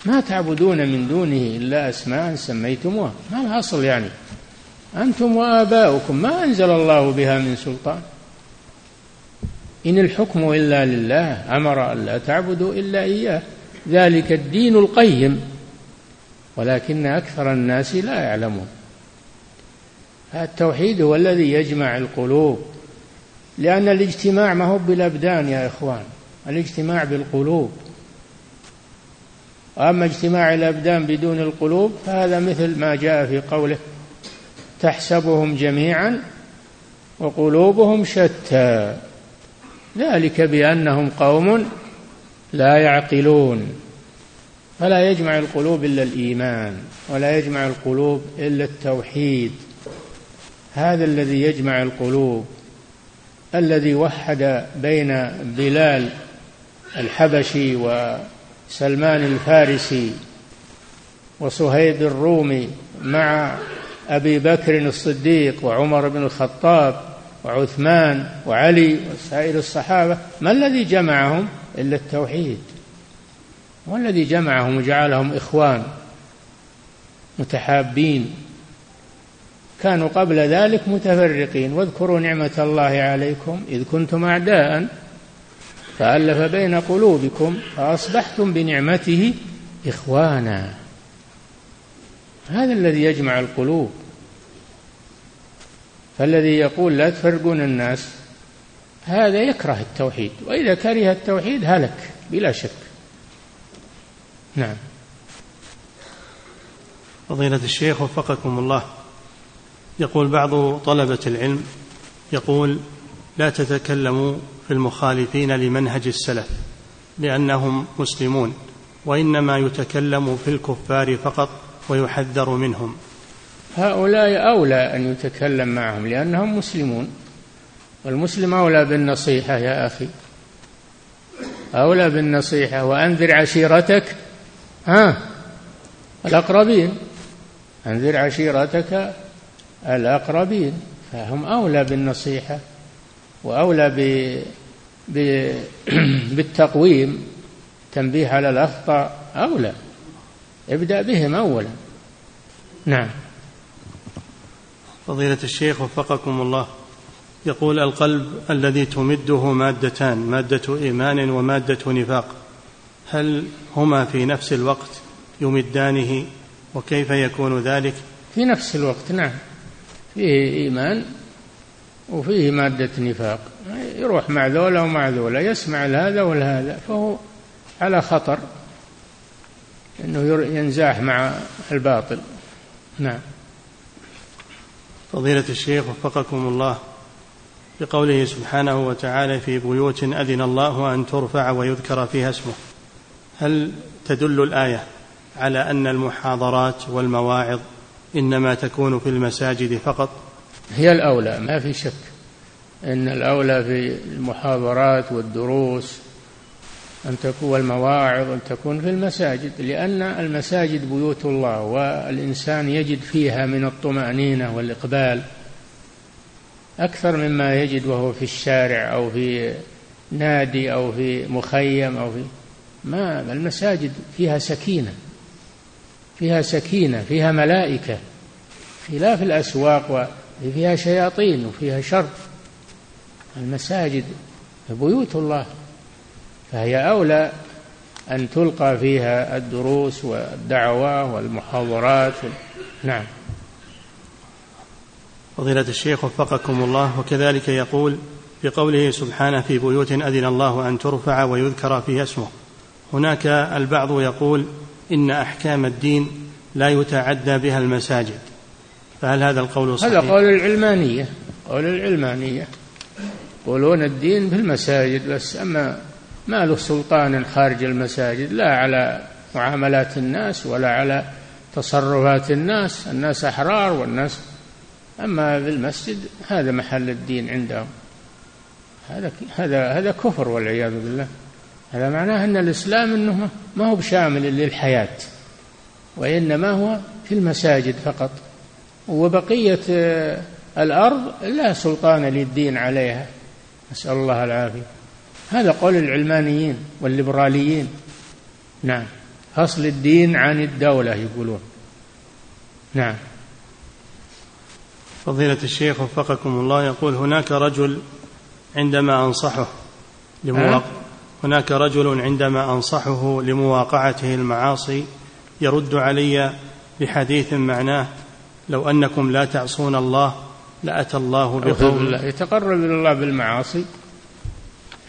ما تعبدون من دونه إلا أسماء سميتموها. ما الأصل يعني؟ أنتم وآباؤكم ما أنزل الله بها من سلطان. إن الحكم إلا لله أمر أن لا تعبدوا إلا إياه. ذلك الدين القيم ولكن أكثر الناس لا يعلمون. التوحيد هو الذي يجمع القلوب لأن الاجتماع ما هو بالأبدان يا إخوان الاجتماع بالقلوب. أما اجتماع الأبدان بدون القلوب فهذا مثل ما جاء في قوله تحسبهم جميعا وقلوبهم شتى. ذلك بأنهم قوم لا يعقلون. فلا يجمع القلوب إلا الإيمان ولا يجمع القلوب إلا التوحيد. هذا الذي يجمع القلوب الذي وحد بين بلال الحبشي وسلمان الفارسي وصهيب الرومي مع أبي بكر الصديق وعمر بن الخطاب وعثمان وعلي وسائر الصحابة ما الذي جمعهم إلا التوحيد؟ والذي جمعهم وجعلهم إخوان متحابين؟ كانوا قبل ذلك متفرقين. واذكروا نعمة الله عليكم إذ كنتم أعداء فألف بين قلوبكم فأصبحتم بنعمته إخوانا. هذا الذي يجمع القلوب. فالذي يقول لا تفرقون الناس هذا يكره التوحيد وإذا كره التوحيد هلك بلا شك. نعم. فضيلة الشيخ وفقكم الله يقول بعض طلبة العلم يقول لا تتكلموا في المخالفين لمنهج السلف لأنهم مسلمون وإنما يتكلم في الكفار فقط ويحذر منهم. هؤلاء أولى أن يتكلم معهم لأنهم مسلمون. والمسلم أولى بالنصيحة يا أخي. أولى بالنصيحة. وأنذر عشيرتك. ها؟ الأقربين. أنذر عشيرتك الأقربين. فهم أولى بالنصيحة وأولى ب... ب... بالتقويم. تنبيه على الأخطاء. أولى. ابدأ بهم أولا. نعم. فضيلة الشيخ وفقكم الله يقول القلب الذي تمده مادتان مادة إيمان ومادة نفاق هل هما في نفس الوقت يمدانه وكيف يكون ذلك؟ في نفس الوقت نعم. فيه إيمان وفيه مادة نفاق. يروح مع ذولا ومع ذولا يسمع هذا والهذا فهو على خطر. أنه ينزاح مع الباطل. نعم. فضيلة الشيخ وفقكم الله بقوله سبحانه وتعالى في بيوت أذن الله أن ترفع ويذكر فيها اسمه. هل تدل الآية على أن المحاضرات والمواعظ إنما تكون في المساجد فقط؟ هي الأولى ما في شك. أن الأولى في المحاضرات والدروس أن تكون المواعظ أن تكون في المساجد لأن المساجد بيوت الله والإنسان يجد فيها من الطمأنينة والإقبال أكثر مما يجد وهو في الشارع أو في نادي أو في مخيم أو في ما المساجد فيها سكينة فيها سكينة فيها ملائكة خلاف الأسواق وفيها شياطين وفيها شر. المساجد بيوت الله. فهي أولى أن تلقى فيها الدروس والدعوة والمحاضرات. نعم. فضيلة الشيخ وفقكم الله وكذلك يقول في قوله سبحانه في بيوت أذن الله أن ترفع ويذكر فيها اسمه. هناك البعض يقول إن أحكام الدين لا يتعدى بها المساجد. فهل هذا القول صحيح؟ هذا قول العلمانية قول العلمانية. يقولون الدين في المساجد بس أما ما له سلطان خارج المساجد لا على معاملات الناس ولا على تصرفات الناس الناس أحرار والناس أما في المسجد هذا محل الدين عندهم. هذا هذا هذا كفر والعياذ بالله. هذا معناه أن الإسلام أنه ما هو بشامل للحياة وإنما هو في المساجد فقط. وبقية الأرض لا سلطان للدين عليها. نسأل الله العافية. هذا قول العلمانيين والليبراليين. نعم. فصل الدين عن الدولة يقولون. نعم. فضيلة الشيخ وفقكم الله يقول هناك رجل عندما أنصحه لمواقع هناك رجل عندما أنصحه لمواقعته المعاصي يرد علي بحديث معناه لو أنكم لا تعصون الله لأتى الله بقوم. يتقرب إلى الله بالمعاصي.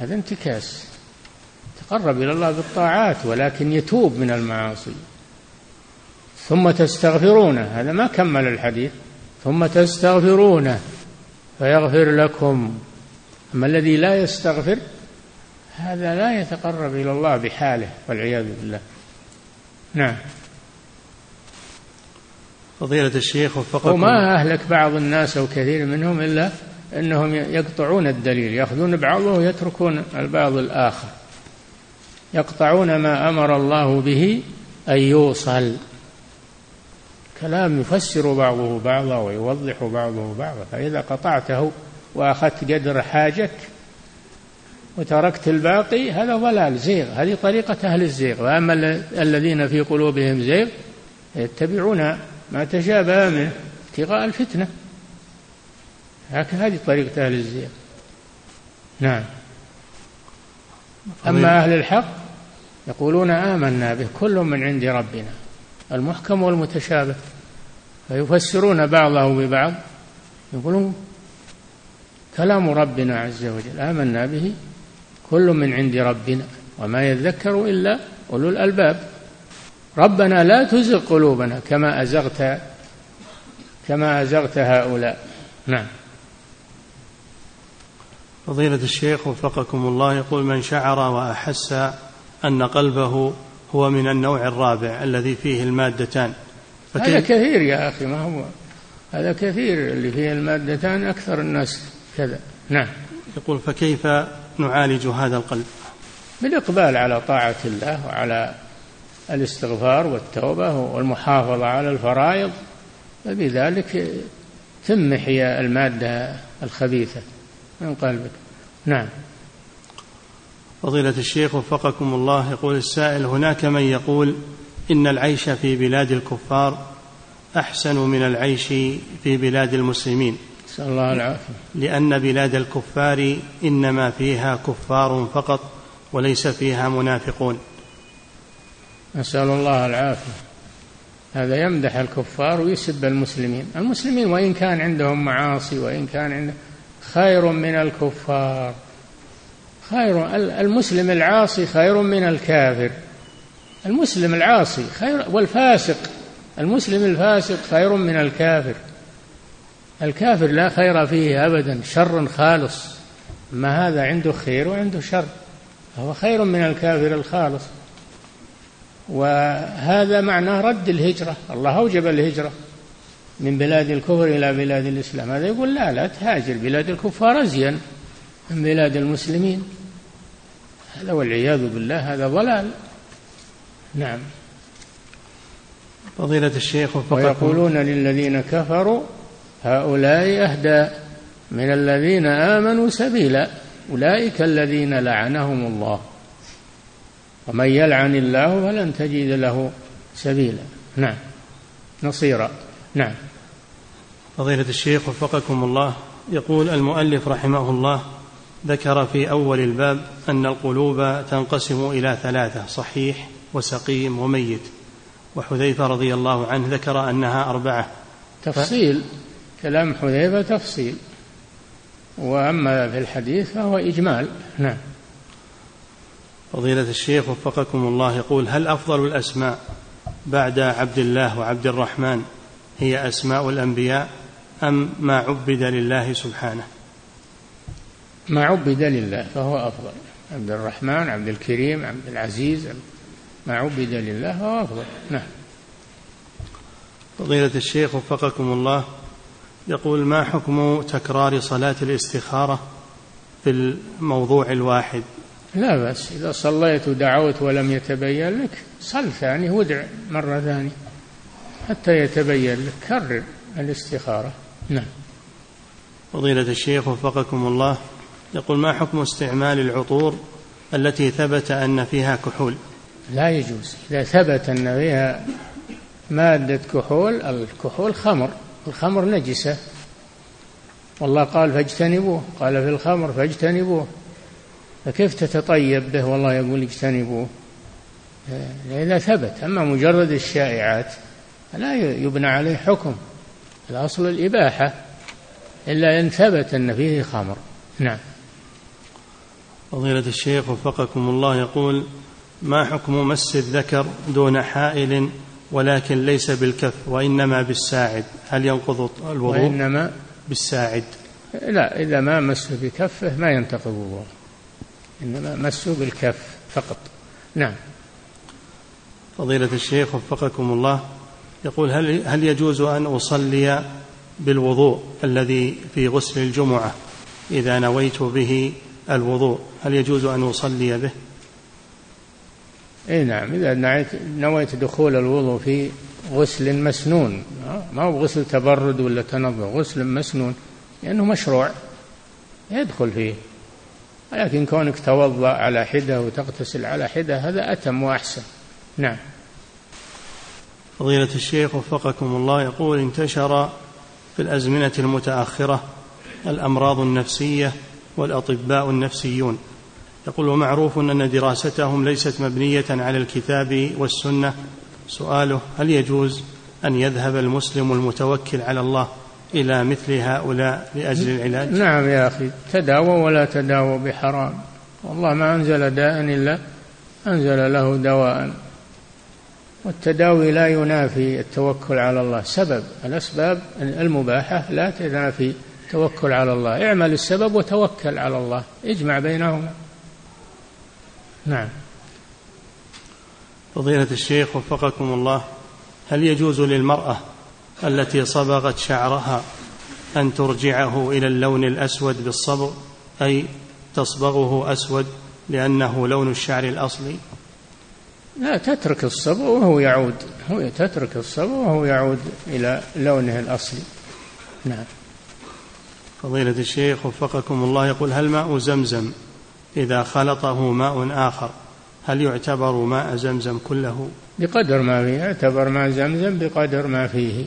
هذا انتكاس. تقرب إلى الله بالطاعات ولكن يتوب من المعاصي. ثم تستغفرونه. هذا ما كمل الحديث. ثم تستغفرونه فيغفر لكم. أما الذي لا يستغفر هذا لا يتقرب إلى الله بحاله والعياذ بالله. نعم. فضيلة الشيخ وفقكم. وما أهلك بعض الناس أو كثير منهم إلا أنهم يقطعون الدليل يأخذون بعضه ويتركون البعض الآخر. يقطعون ما أمر الله به أن يوصل. كلام يفسر بعضه بعضا ويوضح بعضه بعضا فإذا قطعته وأخذت قدر حاجك وتركت الباقي هذا ضلال زيغ. هذه طريقة أهل الزيغ. وأما الذين في قلوبهم زيغ يتبعون ما تشابه منه ابتغاء الفتنة هذه طريقة أهل الزيغ نعم. أما أهل الحق يقولون آمنا به كل من عند ربنا المحكم والمتشابه. فيفسرون بعضه ببعض يقولون كلام ربنا عز وجل آمنا به كل من عند ربنا وما يذكر إلا أولو الألباب. ربنا لا تزغ قلوبنا كما أزغت كما أزغت هؤلاء. نعم. فضيلة الشيخ وفقكم الله يقول من شعر وأحس أن قلبه هو من النوع الرابع الذي فيه المادتان. هذا كثير يا أخي ما هو؟ هذا كثير اللي فيه المادتان أكثر الناس كذا. نعم. يقول فكيف نعالج هذا القلب؟ بالإقبال على طاعة الله وعلى الاستغفار والتوبة والمحافظة على الفرائض فبذلك تمحي المادة الخبيثة. من قلبك. نعم. فضيلة الشيخ وفقكم الله يقول السائل هناك من يقول إن العيش في بلاد الكفار أحسن من العيش في بلاد المسلمين. نسأل الله العافية. لأن بلاد الكفار إنما فيها كفار فقط وليس فيها منافقون. نسأل الله العافية. هذا يمدح الكفار ويسب المسلمين. المسلمين وإن كان عندهم معاصي وإن كان عندهم خير من الكفار. خير المسلم العاصي خير من الكافر. المسلم العاصي خير والفاسق المسلم الفاسق خير من الكافر. الكافر لا خير فيه ابدا شر خالص. ما هذا عنده خير وعنده شر. هو خير من الكافر الخالص. وهذا معناه رد الهجرة. الله أوجب الهجرة. من بلاد الكفر إلى بلاد الإسلام. هذا يقول لا لا تهاجر. بلاد الكفار أزين من بلاد المسلمين. هذا والعياذ بالله هذا ضلال. نعم. فضيلة الشيخ ويقولون للذين كفروا هؤلاء أهدى من الذين آمنوا سبيلا. أولئك الذين لعنهم الله. ومن يلعن الله فلن تجد له سبيلا. نعم. نصيرا. نعم. فضيلة الشيخ وفقكم الله يقول المؤلف رحمه الله ذكر في أول الباب أن القلوب تنقسم إلى ثلاثة صحيح وسقيم وميت. وحذيفة رضي الله عنه ذكر أنها أربعة. تفصيل ف... كلام حذيفة تفصيل. وأما في الحديث فهو إجمال. نعم. فضيلة الشيخ وفقكم الله يقول هل أفضل الأسماء بعد عبد الله وعبد الرحمن هي أسماء الأنبياء؟ أم ما عبد لله سبحانه؟ ما عبد لله فهو أفضل. عبد الرحمن عبد الكريم عبد العزيز ما عبد لله فهو أفضل. نعم. فضيلة الشيخ وفقكم الله يقول ما حكم تكرار صلاة الاستخارة في الموضوع الواحد؟ لا بس إذا صليت ودعوت ولم يتبين لك صل ثاني وادع مرة ثانية حتى يتبين لك. كرر الاستخارة. نعم. فضيلة الشيخ وفقكم الله يقول ما حكم استعمال العطور التي ثبت أن فيها كحول؟ لا يجوز. إذا ثبت أن فيها مادة كحول الكحول خمر. الخمر نجسة. والله قال فاجتنبوه. قال في الخمر فاجتنبوه. فكيف تتطيب به؟ والله يقول اجتنبوه. إذا ثبت. أما مجرد الشائعات لا يبنى عليه حكم. الأصل الإباحة إلا إن ثبت أن فيه خمر. نعم. فضيلة الشيخ وفقكم الله يقول ما حكم مس الذكر دون حائل ولكن ليس بالكف وإنما بالساعد؟ هل ينقض الوضوء؟ وإنما بالساعد. لا إذا ما مسه بكفه ما ينتقض الوضوء إنما مسه بالكف فقط. نعم. فضيلة الشيخ وفقكم الله يقول هل هل يجوز أن أصلي بالوضوء الذي في غسل الجمعة إذا نويت به الوضوء؟ هل يجوز أن أصلي به؟ اي نعم إذا نويت دخول الوضوء في غسل مسنون ما هو غسل تبرد ولا تنظف غسل مسنون لأنه مشروع يدخل فيه. ولكن كونك توضأ على حدة وتغتسل على حدة هذا أتم وأحسن. نعم. فضيلة الشيخ وفقكم الله يقول انتشر في الأزمنة المتأخرة الأمراض النفسية والأطباء النفسيون. يقول ومعروف أن دراستهم ليست مبنية على الكتاب والسنة. سؤاله هل يجوز أن يذهب المسلم المتوكل على الله إلى مثل هؤلاء لأجل العلاج؟ نعم يا أخي تداووا ولا تداووا بحرام. والله ما أنزل داء إلا أنزل له دواء. والتداوي لا ينافي التوكل على الله. سبب الأسباب المباحة لا تنافي التوكل على الله. اعمل السبب وتوكل على الله. اجمع بينهما. نعم. فضيلة الشيخ وفقكم الله هل يجوز للمرأة التي صبغت شعرها أن ترجعه إلى اللون الأسود بالصبغ؟ أي تصبغه أسود لأنه لون الشعر الأصلي؟ لا تترك الصبغ وهو يعود. هو تترك الصبغ وهو يعود إلى لونه الأصلي. نعم. فضيلة الشيخ وفقكم الله يقول هل ماء زمزم إذا خلطه ماء آخر هل يعتبر ماء زمزم كله؟ بقدر ما فيه يعتبر ماء زمزم بقدر ما فيه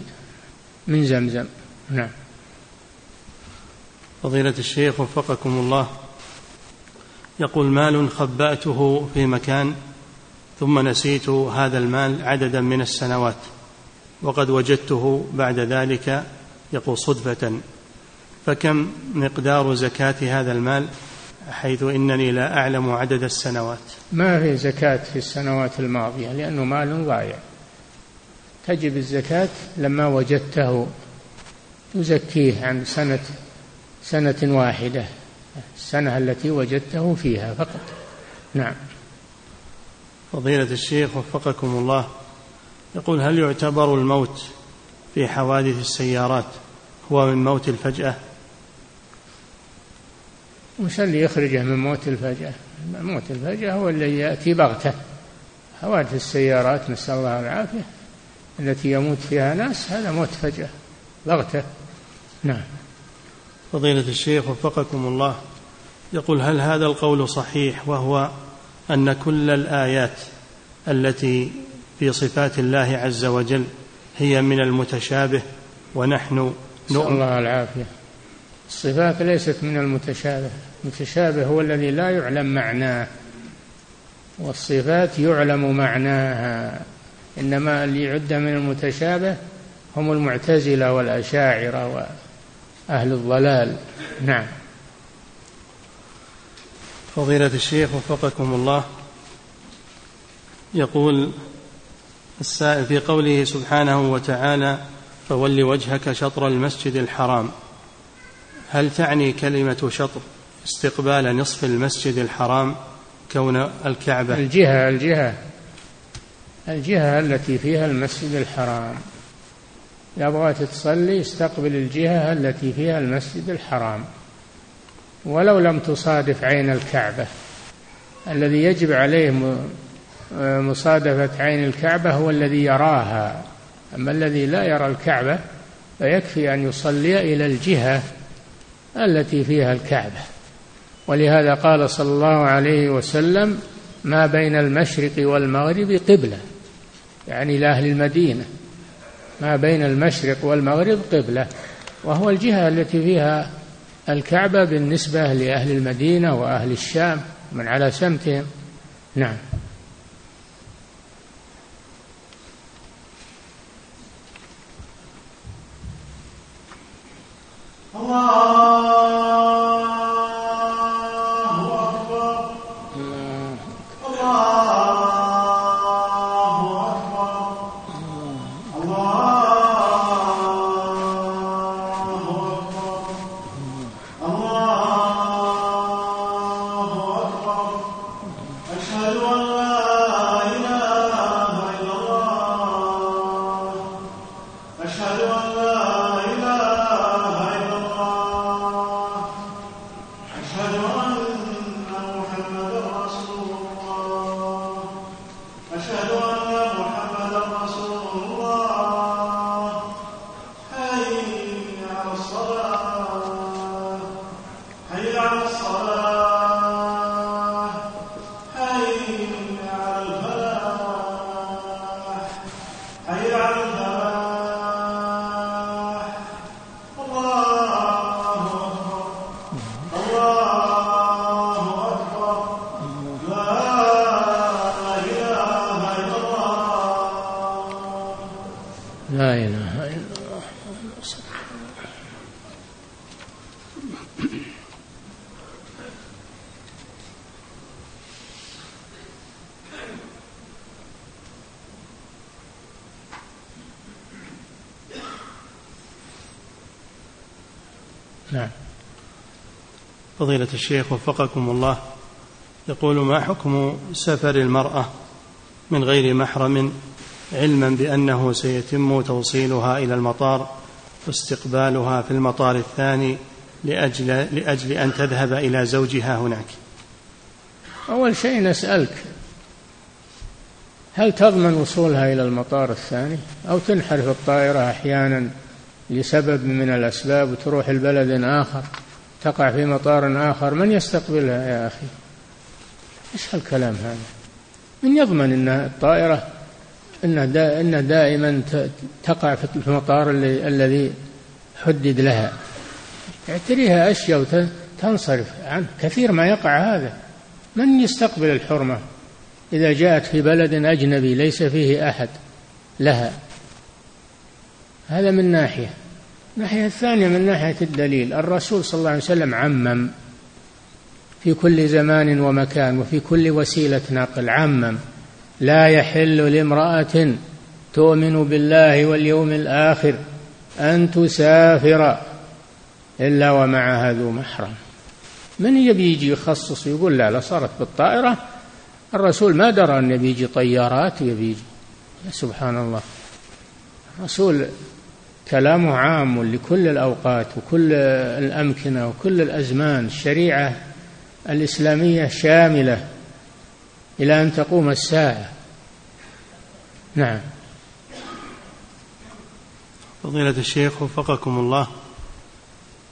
من زمزم. نعم. فضيلة الشيخ وفقكم الله يقول مال خبأته في مكان ثم نسيت هذا المال عددا من السنوات وقد وجدته بعد ذلك يقول صدفة. فكم مقدار زكاة هذا المال حيث إنني لا أعلم عدد السنوات؟ ما في زكاة في السنوات الماضية؟ لأنه مال ضايع. تجب الزكاة لما وجدته تزكيه عن سنة سنة واحدة السنة التي وجدته فيها فقط. نعم. فضيلة الشيخ وفقكم الله. يقول هل يعتبر الموت في حوادث السيارات هو من موت الفجأة؟ وش اللي يخرجه من موت الفجأة. موت الفجأة هو الذي يأتي بغتة. حوادث السيارات نسأل الله العافية التي يموت فيها ناس هذا موت فجأة. بغتة. نعم. فضيلة الشيخ وفقكم الله. يقول هل هذا القول صحيح وهو أن كل الآيات التي في صفات الله عز وجل هي من المتشابه ونحن نسأل الله العافية. الصفات ليست من المتشابه. المتشابه هو الذي لا يعلم معناه والصفات يعلم معناها. إنما اللي يعد من المتشابه هم المعتزلة والأشاعرة وأهل الضلال. نعم. فضيلة الشيخ وفقكم الله. يقول السائل في قوله سبحانه وتعالى فول وجهك شطر المسجد الحرام هل تعني كلمة شطر استقبال نصف المسجد الحرام كون الكعبة؟ الجهة الجهة الجهة التي فيها المسجد الحرام. بغيت تصلي استقبل الجهة التي فيها المسجد الحرام. ولو لم تصادف عين الكعبة. الذي يجب عليه مصادفة عين الكعبة هو الذي يراها. أما الذي لا يرى الكعبة فيكفي أن يصلي إلى الجهة التي فيها الكعبة. ولهذا قال صلى الله عليه وسلم ما بين المشرق والمغرب قبلة. يعني لأهل المدينة. ما بين المشرق والمغرب قبلة. وهو الجهة التي فيها الكعبة بالنسبة لأهل المدينة وأهل الشام من على سمتهم نعم. الله فضيلة الشيخ وفقكم الله. يقول ما حكم سفر المرأة من غير محرم علما بأنه سيتم توصيلها إلى المطار واستقبالها في المطار الثاني لأجل, لأجل أن تذهب إلى زوجها هناك؟ أول شيء نسألك هل تضمن وصولها إلى المطار الثاني؟ أو تنحرف الطائرة أحيانا لسبب من الأسباب وتروح البلد آخر؟ تقع في مطار آخر من يستقبلها يا أخي؟ إيش هالكلام هذا؟ من يضمن أن الطائرة أن إن دائما تقع في المطار الذي حدد لها. اعتريها أشياء وتنصرف عنه. كثير ما يقع هذا. من يستقبل الحرمة؟ إذا جاءت في بلد أجنبي ليس فيه أحد لها. هذا من ناحية. الناحية الثانية من ناحية الدليل الرسول صلى الله عليه وسلم عمم. في كل زمان ومكان وفي كل وسيلة نقل عمم. لا يحل لامرأة تؤمن بالله واليوم الآخر أن تسافر إلا ومعها ذو محرم. من يبي يجي يخصص يقول لا لا صارت بالطائرة. الرسول ما درى أن يبي يجي طيارات يبي يجي. سبحان الله. الرسول كلامه عام لكل الأوقات وكل الأمكنة وكل الأزمان. الشريعة الإسلامية شاملة إلى أن تقوم الساعة. نعم. فضيلة الشيخ وفقكم الله.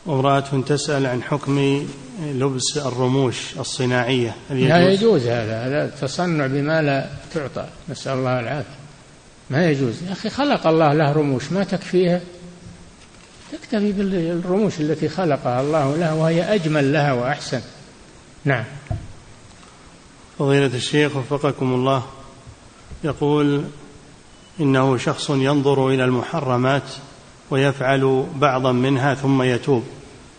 امرأة تسأل عن حكم لبس الرموش الصناعية. لا يجوز هذا. هذا تصنع بما لا تعطى. نسأل الله العافية. ما يجوز. يا أخي خلق الله له رموش ما تكفيها؟ تكتفي بالرموش التي خلقها الله له وهي أجمل لها وأحسن. نعم. فضيلة الشيخ وفقكم الله يقول إنه شخص ينظر إلى المحرمات ويفعل بعضا منها ثم يتوب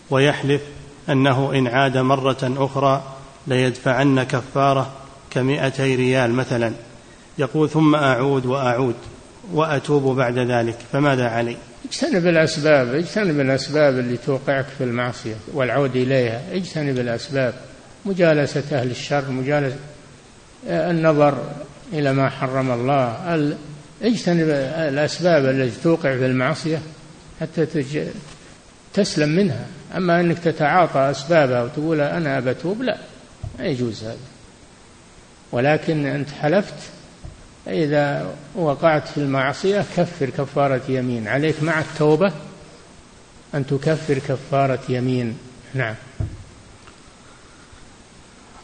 ويحلف أنه إن عاد مرة أخرى ليدفعن كفارة كمئتي ريال مثلا. يقول ثم أعود وأعود وأتوب بعد ذلك فماذا علي؟ اجتنب الأسباب اجتنب الأسباب اللي توقعك في المعصية والعود إليها اجتنب الأسباب مجالسة أهل الشر مجالسة النظر إلى ما حرم الله اجتنب الأسباب التي توقع في المعصية حتى تج... تسلم منها. أما أنك تتعاطى أسبابها وتقول أنا بتوب لا ما يجوز هذا. ولكن أنت حلفت إذا وقعت في المعصية كفر كفارة يمين. عليك مع التوبة أن تكفر كفارة يمين. نعم.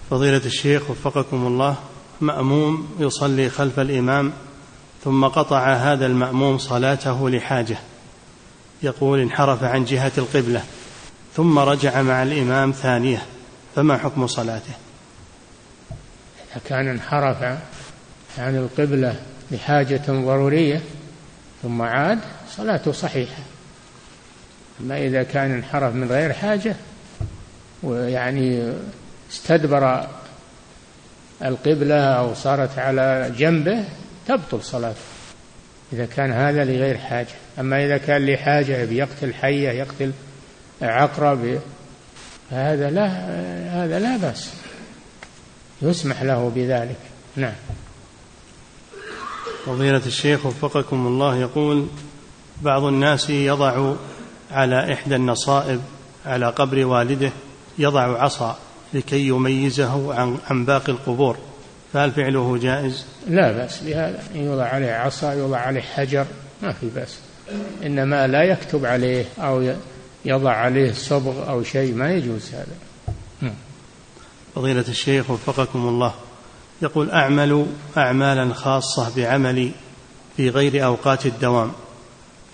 فضيلة الشيخ وفقكم الله مأموم يصلي خلف الإمام ثم قطع هذا المأموم صلاته لحاجة. يقول انحرف عن جهة القبلة ثم رجع مع الإمام ثانية فما حكم صلاته؟ إذا كان انحرف عن القبلة لحاجة ضرورية ثم عاد صلاته صحيحة. أما إذا كان انحرف من غير حاجة ويعني استدبر القبلة أو صارت على جنبه تبطل صلاته إذا كان هذا لغير حاجة. أما إذا كان لحاجة بيقتل حية يقتل عقرب فهذا لا هذا لا بأس. يسمح له بذلك. نعم. فضيلة الشيخ وفقكم الله يقول بعض الناس يضع على إحدى النصائب على قبر والده يضع عصا لكي يميزه عن, عن باقي القبور. فهل فعله جائز؟ لا بأس بهذا. يوضع عليه عصا يوضع عليه حجر ما في بأس. إنما لا يكتب عليه أو يضع عليه صبغ أو شيء ما يجوز هذا. فضيلة الشيخ وفقكم الله. يقول أعمل أعمالا خاصة بعملي في غير أوقات الدوام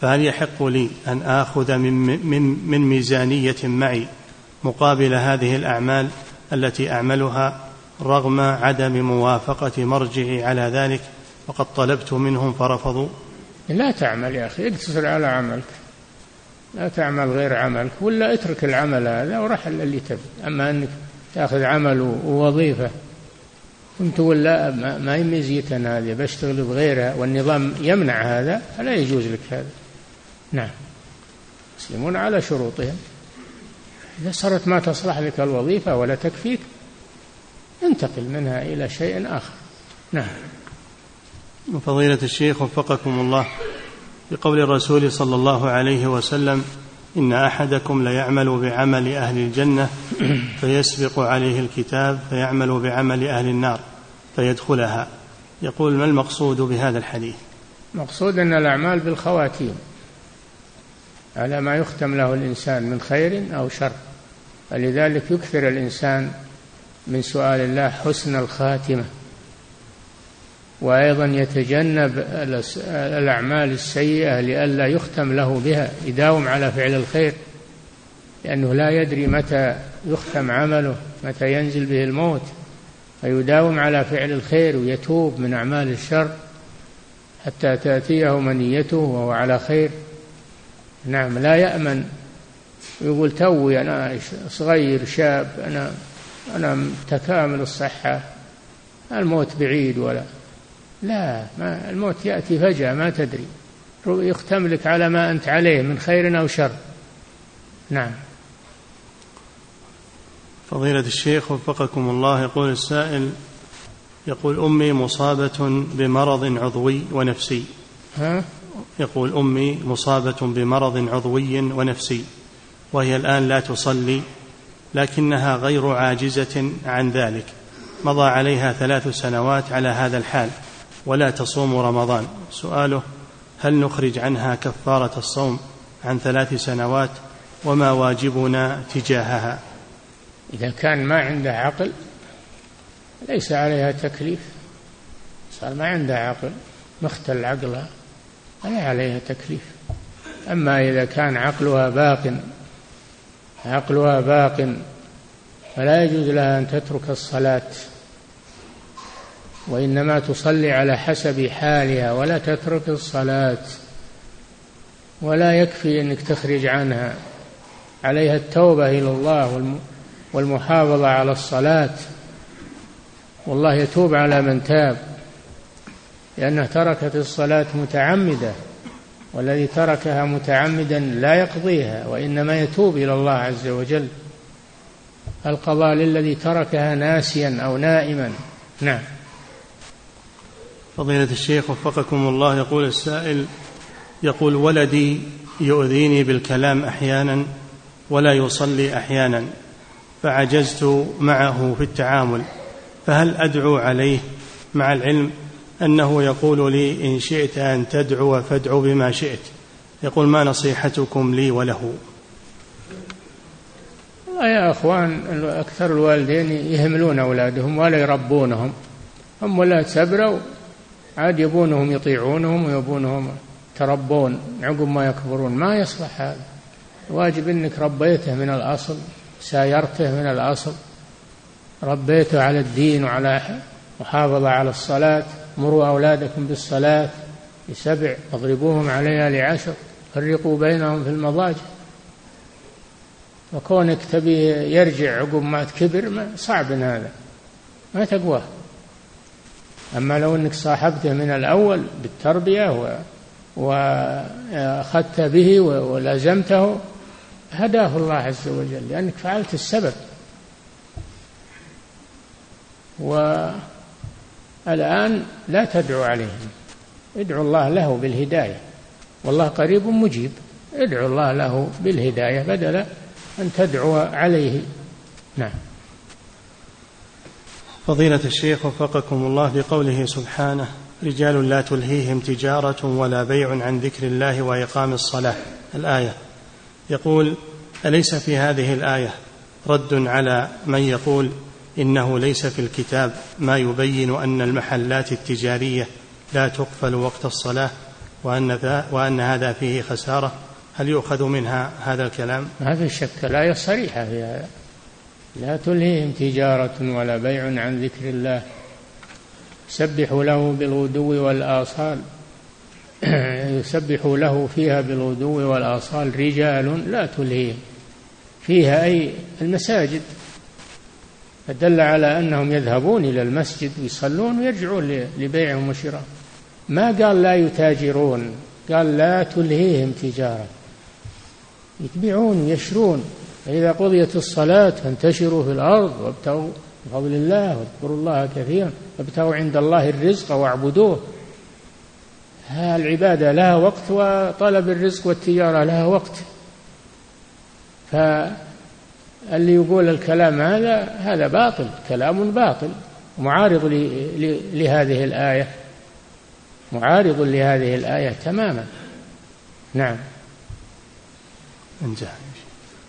فهل يحق لي أن آخذ من, من, من ميزانية معي مقابل هذه الأعمال التي أعملها رغم عدم موافقة مرجعي على ذلك وقد طلبت منهم فرفضوا؟ لا تعمل يا أخي اقتصر على عملك. لا تعمل غير عملك ولا اترك العمل هذا ورحل اللي تبي. أما أنك تأخذ عمل ووظيفة كنت ولا ما هي ميزية هذه بشتغل بغيرها والنظام يمنع هذا فلا يجوز لك هذا. نعم. يسلمون على شروطهم. إذا صارت ما تصلح لك الوظيفة ولا تكفيك انتقل منها إلى شيء آخر. نعم. فضيلة الشيخ وفقكم الله بقول الرسول صلى الله عليه وسلم إن أحدكم ليعمل بعمل أهل الجنة فيسبق عليه الكتاب فيعمل بعمل أهل النار فيدخلها. يقول ما المقصود بهذا الحديث؟ مقصود أن الأعمال بالخواتيم على ما يختم له الإنسان من خير أو شر. فلذلك يكثر الإنسان من سؤال الله حسن الخاتمة. وأيضا يتجنب الأعمال السيئة لئلا يختم له بها يداوم على فعل الخير لأنه لا يدري متى يختم عمله متى ينزل به الموت فيداوم على فعل الخير ويتوب من أعمال الشر حتى تأتيه منيته وهو على خير. نعم لا يأمن. يقول توي أنا صغير شاب أنا أنا متكامل الصحة الموت بعيد ولا. لا ما الموت يأتي فجأة ما تدري. يختم لك على ما أنت عليه من خير أو شر. نعم. فضيلة الشيخ وفقكم الله يقول السائل يقول أمي مصابة بمرض عضوي ونفسي. ها؟ يقول أمي مصابة بمرض عضوي ونفسي وهي الآن لا تصلي لكنها غير عاجزة عن ذلك. مضى عليها ثلاث سنوات على هذا الحال. ولا تصوم رمضان. سؤاله هل نخرج عنها كفارة الصوم عن ثلاث سنوات وما واجبنا تجاهها؟ إذا كان ما عنده عقل ليس عليها تكليف. صار ما عنده عقل مختل عقلها لا عليها تكليف. أما إذا كان عقلها باق عقلها باق فلا يجوز لها أن تترك الصلاة. وإنما تصلي على حسب حالها ولا تترك الصلاة ولا يكفي أنك تخرج عنها. عليها التوبة إلى الله والمحافظة على الصلاة. والله يتوب على من تاب لأنها تركت الصلاة متعمدة والذي تركها متعمدا لا يقضيها وإنما يتوب إلى الله عز وجل. القضاء للذي تركها ناسيا أو نائما. نعم. فضيلة الشيخ وفقكم الله يقول السائل يقول ولدي يؤذيني بالكلام أحيانا ولا يصلي أحيانا فعجزت معه في التعامل فهل أدعو عليه مع العلم أنه يقول لي إن شئت أن تدعو فادعو بما شئت؟ يقول ما نصيحتكم لي وله؟ يا أخوان أكثر الوالدين يهملون أولادهم ولا يربونهم هم ولا سبروا عاد يبونهم يطيعونهم ويبونهم تربون عقب ما يكبرون. ما يصلح هذا. واجب إنك ربيته من الأصل سايرته من الأصل. ربيته على الدين وعلى محافظة على الصلاة مروا أولادكم بالصلاة لسبع واضربوهم عليها لعشر فرقوا بينهم في المضاجع. وكونك تبي يرجع عقب ما كبر صعب هذا. ما تقواه أما لو أنك صاحبته من الأول بالتربية و وأخذت به ولازمته هداه الله عز وجل لأنك فعلت السبب. والآن لا تدعو عليهم. ادعو الله له بالهداية. والله قريب مجيب. ادعو الله له بالهداية بدل أن تدعو عليه. نعم. فضيلة الشيخ وفقكم الله بقوله سبحانه رجال لا تلهيهم تجارة ولا بيع عن ذكر الله وإقام الصلاة. الآية. يقول أليس في هذه الآية رد على من يقول إنه ليس في الكتاب ما يبين أن المحلات التجارية لا تقفل وقت الصلاة وأن, وأن هذا فيه خسارة؟ هل يؤخذ منها هذا الكلام؟ ما في شك الآية صريحة. في هذا لا تلهيهم تجارة ولا بيع عن ذكر الله. سبحوا له بالغدو والآصال. يسبح له فيها بالغدو والآصال رجال لا تلهيهم. فيها أي المساجد. فدل على أنهم يذهبون إلى المسجد ويصلون ويرجعون لبيعهم وشراء ما قال لا يتاجرون؟ قال لا تلهيهم تجارة. يتبعون ويشرون. فإذا قضيت الصلاة فانتشروا في الأرض وابتغوا بفضل الله واذكروا الله كثيرا وابتغوا عند الله الرزق واعبدوه. العبادة لها وقت وطلب الرزق والتجارة لها وقت. فاللي يقول الكلام هذا هذا باطل كلام باطل معارض لهذه الآية. معارض لهذه الآية تماما. نعم. انتهى